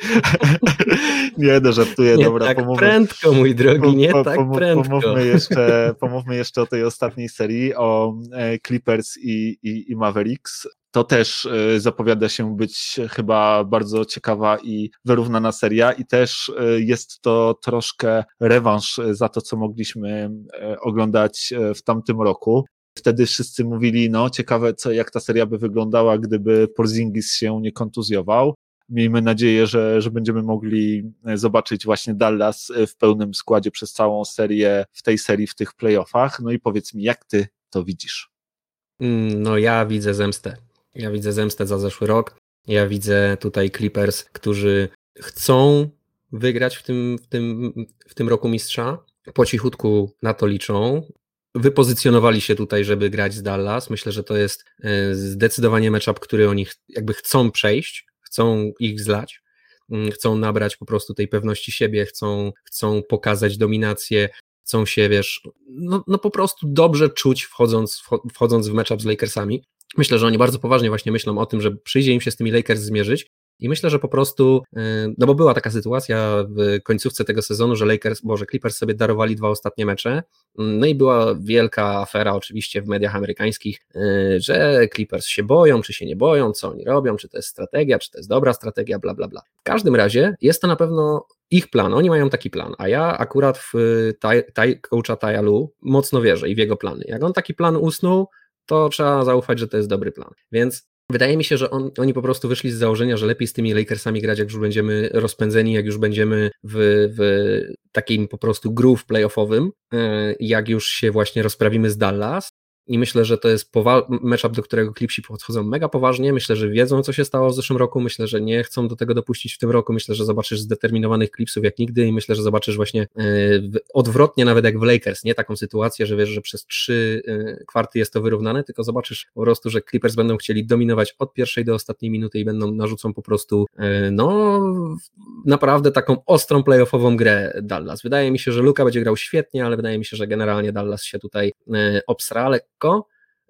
(laughs) nie, no żartuję, nie dobra. tak pomówmy, prędko, mój drogi, nie po, tak prędko. Pomówmy (laughs) jeszcze, pomówmy jeszcze o tej ostatniej serii, o e, Clippers i, i, i Mavericks. To też zapowiada się być chyba bardzo ciekawa i wyrównana seria, i też jest to troszkę rewanż za to, co mogliśmy oglądać w tamtym roku. Wtedy wszyscy mówili, no ciekawe, co, jak ta seria by wyglądała, gdyby Porzingis się nie kontuzjował. Miejmy nadzieję, że, że będziemy mogli e, zobaczyć właśnie Dallas e, w pełnym składzie przez całą serię, w tej serii, w tych playoffach. No i powiedz mi, jak ty to widzisz? Mm, no ja widzę zemstę. Ja widzę zemstę za zeszły rok. Ja widzę tutaj Clippers, którzy chcą wygrać w tym, w tym, w tym roku mistrza. Po cichutku na to liczą wypozycjonowali się tutaj, żeby grać z Dallas. Myślę, że to jest e, zdecydowanie matchup, który oni jakby chcą przejść, chcą ich zlać, mm, chcą nabrać po prostu tej pewności siebie, chcą, chcą pokazać dominację, chcą się, wiesz, no, no po prostu dobrze czuć wchodząc, wchodząc w matchup z Lakersami. Myślę, że oni bardzo poważnie właśnie myślą o tym, że przyjdzie im się z tymi Lakers zmierzyć i myślę, że po prostu, y, no bo była taka sytuacja w końcówce tego sezonu, że Lakers, Boże, Clippers sobie darowali dwa ostatnie mecze, no i była wielka afera oczywiście w mediach amerykańskich, y, że Clippers się boją, czy się nie boją, co oni robią, czy to jest strategia, czy to jest dobra strategia, bla, bla, bla. W każdym razie jest to na pewno ich plan, oni mają taki plan, a ja akurat w taj, taj, coacha Tajalu mocno wierzę i w jego plany. Jak on taki plan usnął, to trzeba zaufać, że to jest dobry plan. Więc Wydaje mi się, że on, oni po prostu wyszli z założenia, że lepiej z tymi Lakersami grać, jak już będziemy rozpędzeni, jak już będziemy w, w takim po prostu groove playoffowym, e, jak już się właśnie rozprawimy z Dallas, i myślę, że to jest matchup, do którego Clipsi podchodzą mega poważnie. Myślę, że wiedzą, co się stało w zeszłym roku. Myślę, że nie chcą do tego dopuścić w tym roku. Myślę, że zobaczysz zdeterminowanych Clipsów jak nigdy i myślę, że zobaczysz właśnie e, odwrotnie, nawet jak w Lakers, nie taką sytuację, że wiesz, że przez trzy e, kwarty jest to wyrównane, tylko zobaczysz po prostu, że Clippers będą chcieli dominować od pierwszej do ostatniej minuty i będą narzucą po prostu e, no naprawdę taką ostrą playoffową grę Dallas. Wydaje mi się, że Luka będzie grał świetnie, ale wydaje mi się, że generalnie Dallas się tutaj obsra lekko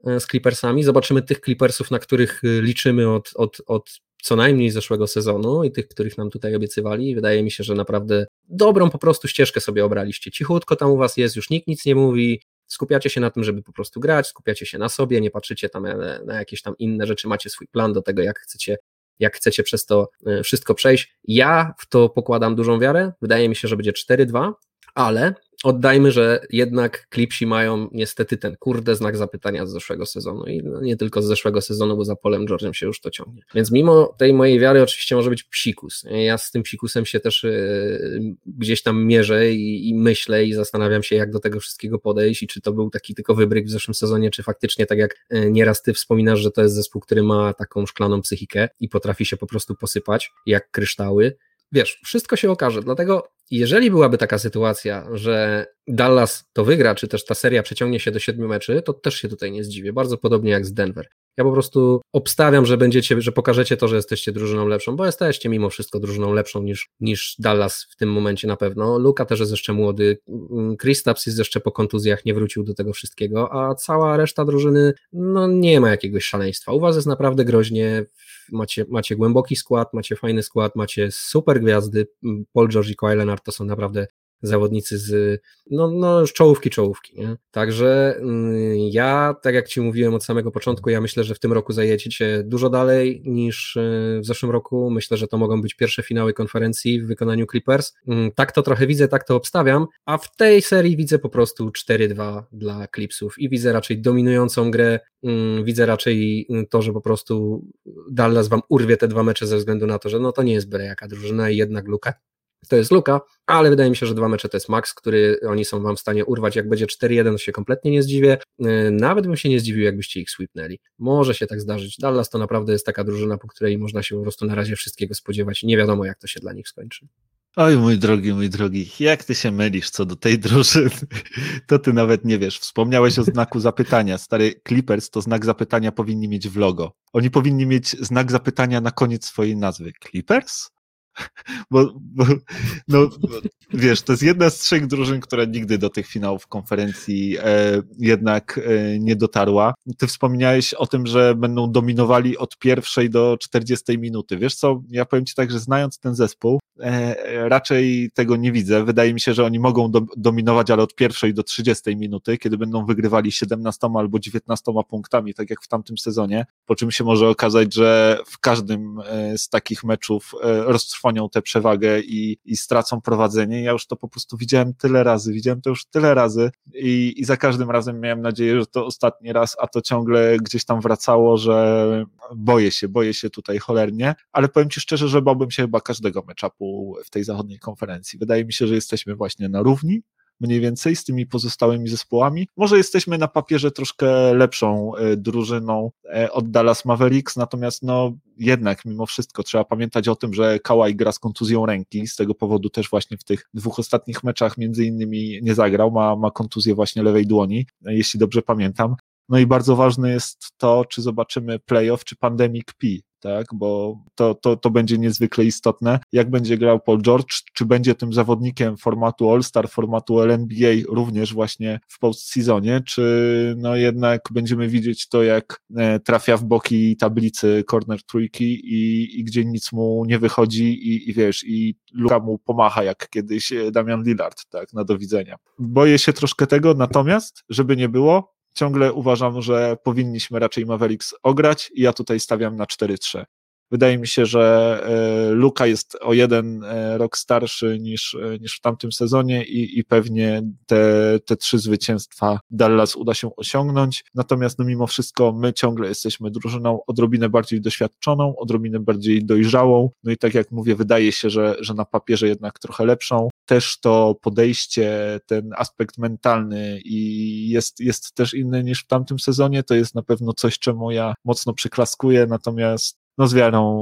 e, z Clippersami. Zobaczymy tych Clippersów, na których e, liczymy od, od, od co najmniej zeszłego sezonu i tych, których nam tutaj obiecywali. Wydaje mi się, że naprawdę dobrą po prostu ścieżkę sobie obraliście. Cichutko tam u was jest, już nikt nic nie mówi, skupiacie się na tym, żeby po prostu grać, skupiacie się na sobie, nie patrzycie tam na, na jakieś tam inne rzeczy, macie swój plan do tego, jak chcecie jak chcecie przez to e, wszystko przejść. Ja w to pokładam dużą wiarę. Wydaje mi się, że będzie 4-2, ale oddajmy, że jednak klipsi mają niestety ten kurde znak zapytania z zeszłego sezonu i no nie tylko z zeszłego sezonu, bo za Polem George'em się już to ciągnie. Więc mimo tej mojej wiary oczywiście może być psikus. Ja z tym psikusem się też yy, gdzieś tam mierzę i, i, myślę i zastanawiam się, jak do tego wszystkiego podejść i czy to był taki tylko wybryk w zeszłym sezonie, czy faktycznie tak jak yy, nieraz ty wspominasz, że to jest zespół, który ma taką szklaną psychikę i potrafi się po prostu posypać jak kryształy. Wiesz, wszystko się okaże, dlatego jeżeli byłaby taka sytuacja, że Dallas to wygra, czy też ta seria przeciągnie się do siedmiu meczy, to też się tutaj nie zdziwię. Bardzo podobnie jak z Denver. Ja po prostu obstawiam, że będziecie, że pokażecie to, że jesteście drużyną lepszą, bo jesteście mimo wszystko drużyną lepszą niż, niż Dallas w tym momencie na pewno. Luka też jest jeszcze młody, Kristaps jest jeszcze po kontuzjach, nie wrócił do tego wszystkiego, a cała reszta drużyny, no nie ma jakiegoś szaleństwa. U was jest naprawdę groźnie, macie, macie głęboki skład, macie fajny skład, macie super gwiazdy, Paul George i Kawhi To są naprawdę zawodnicy z, no, no czołówki, czołówki, nie? Także mm, ja, tak jak Ci mówiłem od samego początku, ja myślę, że w tym roku zajedziecie dużo dalej niż y, w zeszłym roku, myślę, że to mogą być pierwsze finały konferencji w wykonaniu Clippers, mm, tak to trochę widzę, tak to obstawiam, a w tej serii widzę po prostu 4-2 dla Clipsów i widzę raczej dominującą grę, mm, widzę raczej to, że po prostu Dallas Wam urwie te dwa mecze ze względu na to, że no to nie jest byle jaka drużyna i jednak Luka to jest luka, ale wydaje mi się, że dwa mecze to jest maks, który oni są wam w stanie urwać. Jak będzie 4-1, to się kompletnie nie zdziwię. Y, nawet bym się nie zdziwił, jakbyście ich sweepnęli. Może się tak zdarzyć. Dallas to naprawdę jest taka drużyna, po której można się po prostu na razie wszystkiego spodziewać. Nie wiadomo, jak to się dla nich skończy. Oj, mój drogi, mój drogi, jak ty się mylisz co do tej drużyny, to ty nawet nie wiesz. Wspomniałeś o znaku zapytania. Stary Clippers to znak zapytania powinni mieć w logo. Oni powinni mieć znak zapytania na koniec swojej nazwy. Clippers? (laughs) Bo, bo, no, wiesz, to jest jedna z trzech drużyn, która nigdy do tych finałów konferencji e, jednak e, nie dotarła. Ty wspomniałeś o tym, że będą dominowali od pierwszej do 40 minuty. Wiesz co, ja powiem ci tak, że znając ten zespół, e, raczej tego nie widzę. Wydaje mi się, że oni mogą do, dominować, ale od pierwszej do 30 minuty, kiedy będą wygrywali 17 albo 19 punktami, tak jak w tamtym sezonie, po czym się może okazać, że w każdym e, z takich meczów e, roztrwają tę przewagę i, i stracą prowadzenie. Ja już to po prostu widziałem tyle razy, widziałem to już tyle razy i, i za każdym razem miałem nadzieję, że to ostatni raz, a to ciągle gdzieś tam wracało, że boję się, boję się tutaj cholernie, ale powiem Ci szczerze, że bałbym się chyba każdego meczapu w tej zachodniej konferencji. Wydaje mi się, że jesteśmy właśnie na równi, mniej więcej z tymi pozostałymi zespołami. Może jesteśmy na papierze troszkę lepszą e, drużyną e, od Dallas Mavericks, natomiast no jednak mimo wszystko trzeba pamiętać o tym, że Kawhi gra z kontuzją ręki, z tego powodu też właśnie w tych dwóch ostatnich meczach między innymi nie zagrał, ma, ma kontuzję właśnie lewej dłoni, jeśli dobrze pamiętam. No i bardzo ważne jest to, czy zobaczymy playoff, czy Pandemic P, tak, bo to, to, to będzie niezwykle istotne. Jak będzie grał Paul George, czy będzie tym zawodnikiem formatu All-Star, formatu LNBA również właśnie w postseasonie, czy no jednak będziemy widzieć to, jak e, trafia w boki tablicy corner trójki i, i gdzie nic mu nie wychodzi i, i wiesz, i Luka mu pomacha, jak kiedyś e, Damian Lillard, tak, na do widzenia. Boję się troszkę tego, natomiast, żeby nie było, ciągle uważam, że powinniśmy raczej Mavericks ograć i ja tutaj stawiam na 4-3. Wydaje mi się, że e, Luka jest o jeden e, rok starszy niż, e, niż w tamtym sezonie i, i pewnie te, te trzy zwycięstwa Dallas uda się osiągnąć. Natomiast no mimo wszystko my ciągle jesteśmy drużyną odrobinę bardziej doświadczoną, odrobinę bardziej dojrzałą. No i tak jak mówię, wydaje się, że, że na papierze jednak trochę lepszą. Też to podejście, ten aspekt mentalny i jest, jest też inny niż w tamtym sezonie. To jest na pewno coś, czemu ja mocno przyklaskuję, natomiast no z wiarą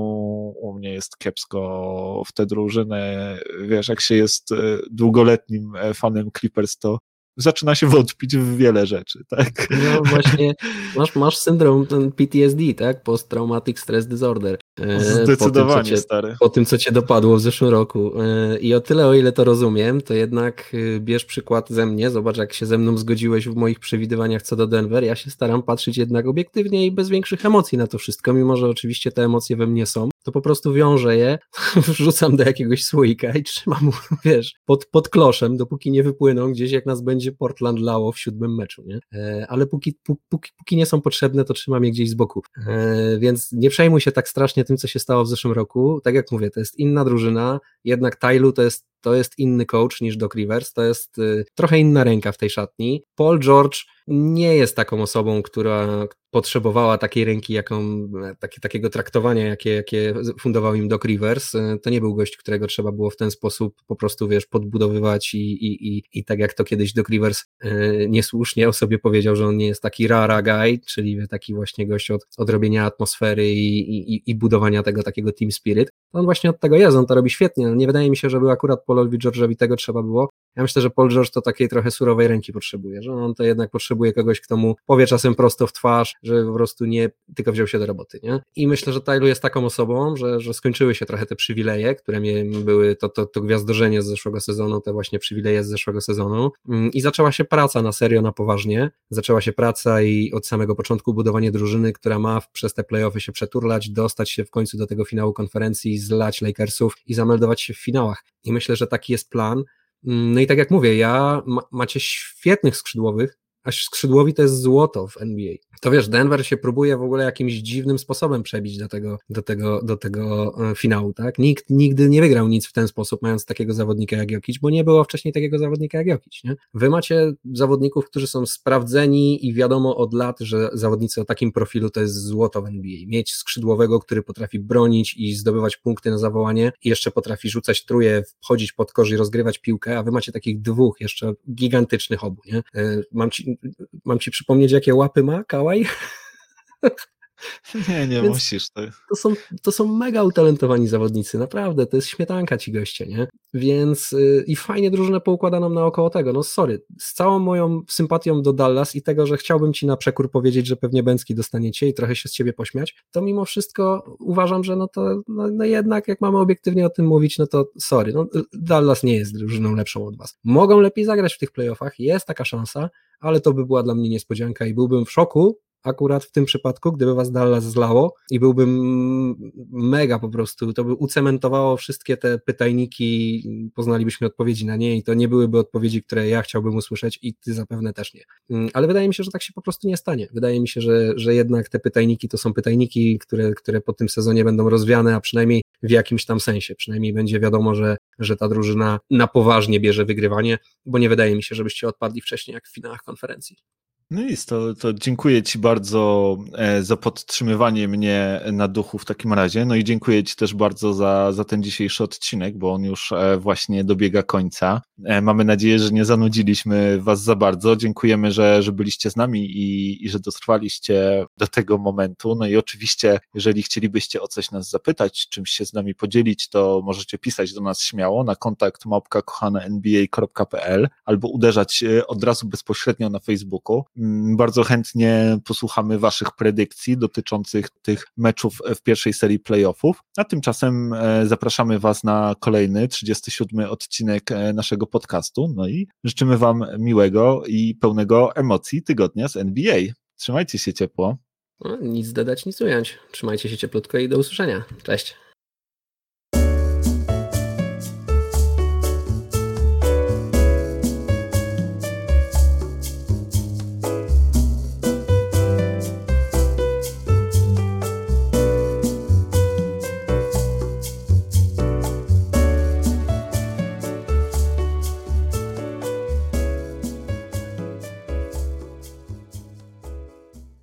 u mnie jest kiepsko w tę drużynę. Wiesz, jak się jest e, długoletnim e, fanem Clippers, to zaczyna się wątpić w wiele rzeczy, tak? No właśnie, masz, masz syndrom ten PTSD, tak? Post-traumatic stress disorder. Zdecydowanie, po tym, cię, stary. Po tym, co cię dopadło w zeszłym roku. E, I o tyle, o ile to rozumiem, to jednak e, bierz przykład ze mnie, zobacz, jak się ze mną zgodziłeś w moich przewidywaniach co do Denver. Ja się staram patrzeć jednak obiektywnie i bez większych emocji na to wszystko, mimo że oczywiście te emocje we mnie są to po prostu wiążę je, (laughs) wrzucam do jakiegoś słoika i trzymam, (laughs) wiesz, pod, pod kloszem, dopóki nie wypłyną gdzieś, jak nas będzie Portland lało w siódmym meczu, nie? E, ale póki, póki, póki nie są potrzebne, to trzymam je gdzieś z boku. E, więc nie przejmuj się tak strasznie tym, co się stało w zeszłym roku. Tak jak mówię, to jest inna drużyna, jednak Tylu to jest to jest inny coach niż Doc Rivers, to jest y, trochę inna ręka w tej szatni. Paul George nie jest taką osobą, która potrzebowała takiej ręki, jaką, takie, takiego traktowania, jakie, jakie fundował im Doc Rivers. Y, to nie był gość, którego trzeba było w ten sposób po prostu, wiesz, podbudowywać i, i, i, i tak jak to kiedyś Doc Rivers y, niesłusznie o sobie powiedział, że on nie jest taki rara guy, czyli taki właśnie gość od, robienia atmosfery i, i, i budowania tego takiego team spirit. On właśnie od tego jest, on to robi świetnie. Nie wydaje mi się, żeby akurat Paulowi George'owi tego trzeba było. Ja myślę, że Paul George to takiej trochę surowej ręki potrzebuje, że on to jednak potrzebuje kogoś, kto mu powie czasem prosto w twarz, że po prostu nie tylko wziął się do roboty, nie? I myślę, że Tylu jest taką osobą, że, że skończyły się trochę te przywileje, które były to, to, to gwiazdorzenie z zeszłego sezonu, te właśnie przywileje z zeszłego sezonu mm, i zaczęła się praca na serio, na poważnie. Zaczęła się praca i od samego początku budowanie drużyny, która ma przez te playoffy się przeturlać, dostać się w końcu do tego finału konferencji, zlać Lakersów i zameldować się w finałach. I myślę, że taki jest plan. Mm, no i tak jak mówię, ja macie świetnych skrzydłowych, a skrzydłowi to jest złoto w NBA. To wiesz, Denver się próbuje w ogóle jakimś dziwnym sposobem przebić do tego, do tego, do tego e, finału, tak? Nikt nigdy nie wygrał nic w ten sposób, mając takiego zawodnika jak Jokic, bo nie było wcześniej takiego zawodnika jak Jokic, nie? Wy macie zawodników, którzy są sprawdzeni i wiadomo od lat, że zawodnicy o takim profilu to jest złoto w NBA. Mieć skrzydłowego, który potrafi bronić i zdobywać punkty na zawołanie i jeszcze potrafi rzucać truje, wchodzić pod korzy i rozgrywać piłkę, a wy macie takich dwóch jeszcze gigantycznych obu, nie? E, mam ci, mam ci przypomnieć, jakie łapy ma Kałaj? (laughs) (laughs) Nie, nie Więc musisz. To... To, są, to są mega utalentowani zawodnicy, naprawdę, to jest śmietanka ci goście, nie? Więc yy, i fajnie drużynę poukładaną naokoło tego, no sorry, z całą moją sympatią do Dallas i tego, że chciałbym ci na przekór powiedzieć, że pewnie Bęcki dostaniecie i trochę się z ciebie pośmiać, to mimo wszystko uważam, że no to no, no jednak jak mamy obiektywnie o tym mówić, no to sorry, no Dallas nie jest drużyną lepszą od was. Mogą lepiej zagrać w tych playoffach, jest taka szansa, ale to by była dla mnie niespodzianka i byłbym w szoku, akurat w tym przypadku, gdyby was Dallas zlało i byłbym mega po prostu, to by ucementowało wszystkie te pytajniki, poznalibyśmy odpowiedzi na nie i to nie byłyby odpowiedzi, które ja chciałbym usłyszeć i ty zapewne też nie. Mm, ale wydaje mi się, że tak się po prostu nie stanie. Wydaje mi się, że, że jednak te pytajniki to są pytajniki, które, które po tym sezonie będą rozwiane, a przynajmniej w jakimś tam sensie. Przynajmniej będzie wiadomo, że, że ta drużyna na poważnie bierze wygrywanie, bo nie wydaje mi się, żebyście odpadli wcześniej jak w finałach konferencji. No i to, to dziękuję Ci bardzo e, za podtrzymywanie mnie na duchu w takim razie. No i dziękuję Ci też bardzo za, za ten dzisiejszy odcinek, bo on już e, właśnie dobiega końca. E, mamy nadzieję, że nie zanudziliśmy Was za bardzo. Dziękujemy, że, że byliście z nami i, i że dotrwaliście do tego momentu. No i oczywiście, jeżeli chcielibyście o coś nas zapytać, czymś się z nami podzielić, to możecie pisać do nas śmiało na kontakt małpka albo uderzać od razu bezpośrednio na Facebooku. Mm, bardzo chętnie posłuchamy Waszych predykcji dotyczących tych meczów w pierwszej serii playoffów. A tymczasem e, zapraszamy Was na kolejny, 37 odcinek e, naszego podcastu. No i życzymy Wam miłego i pełnego emocji tygodnia z NBA. Trzymajcie się ciepło. No, nic dodać, nic ująć. Trzymajcie się cieplutko i do usłyszenia. Cześć.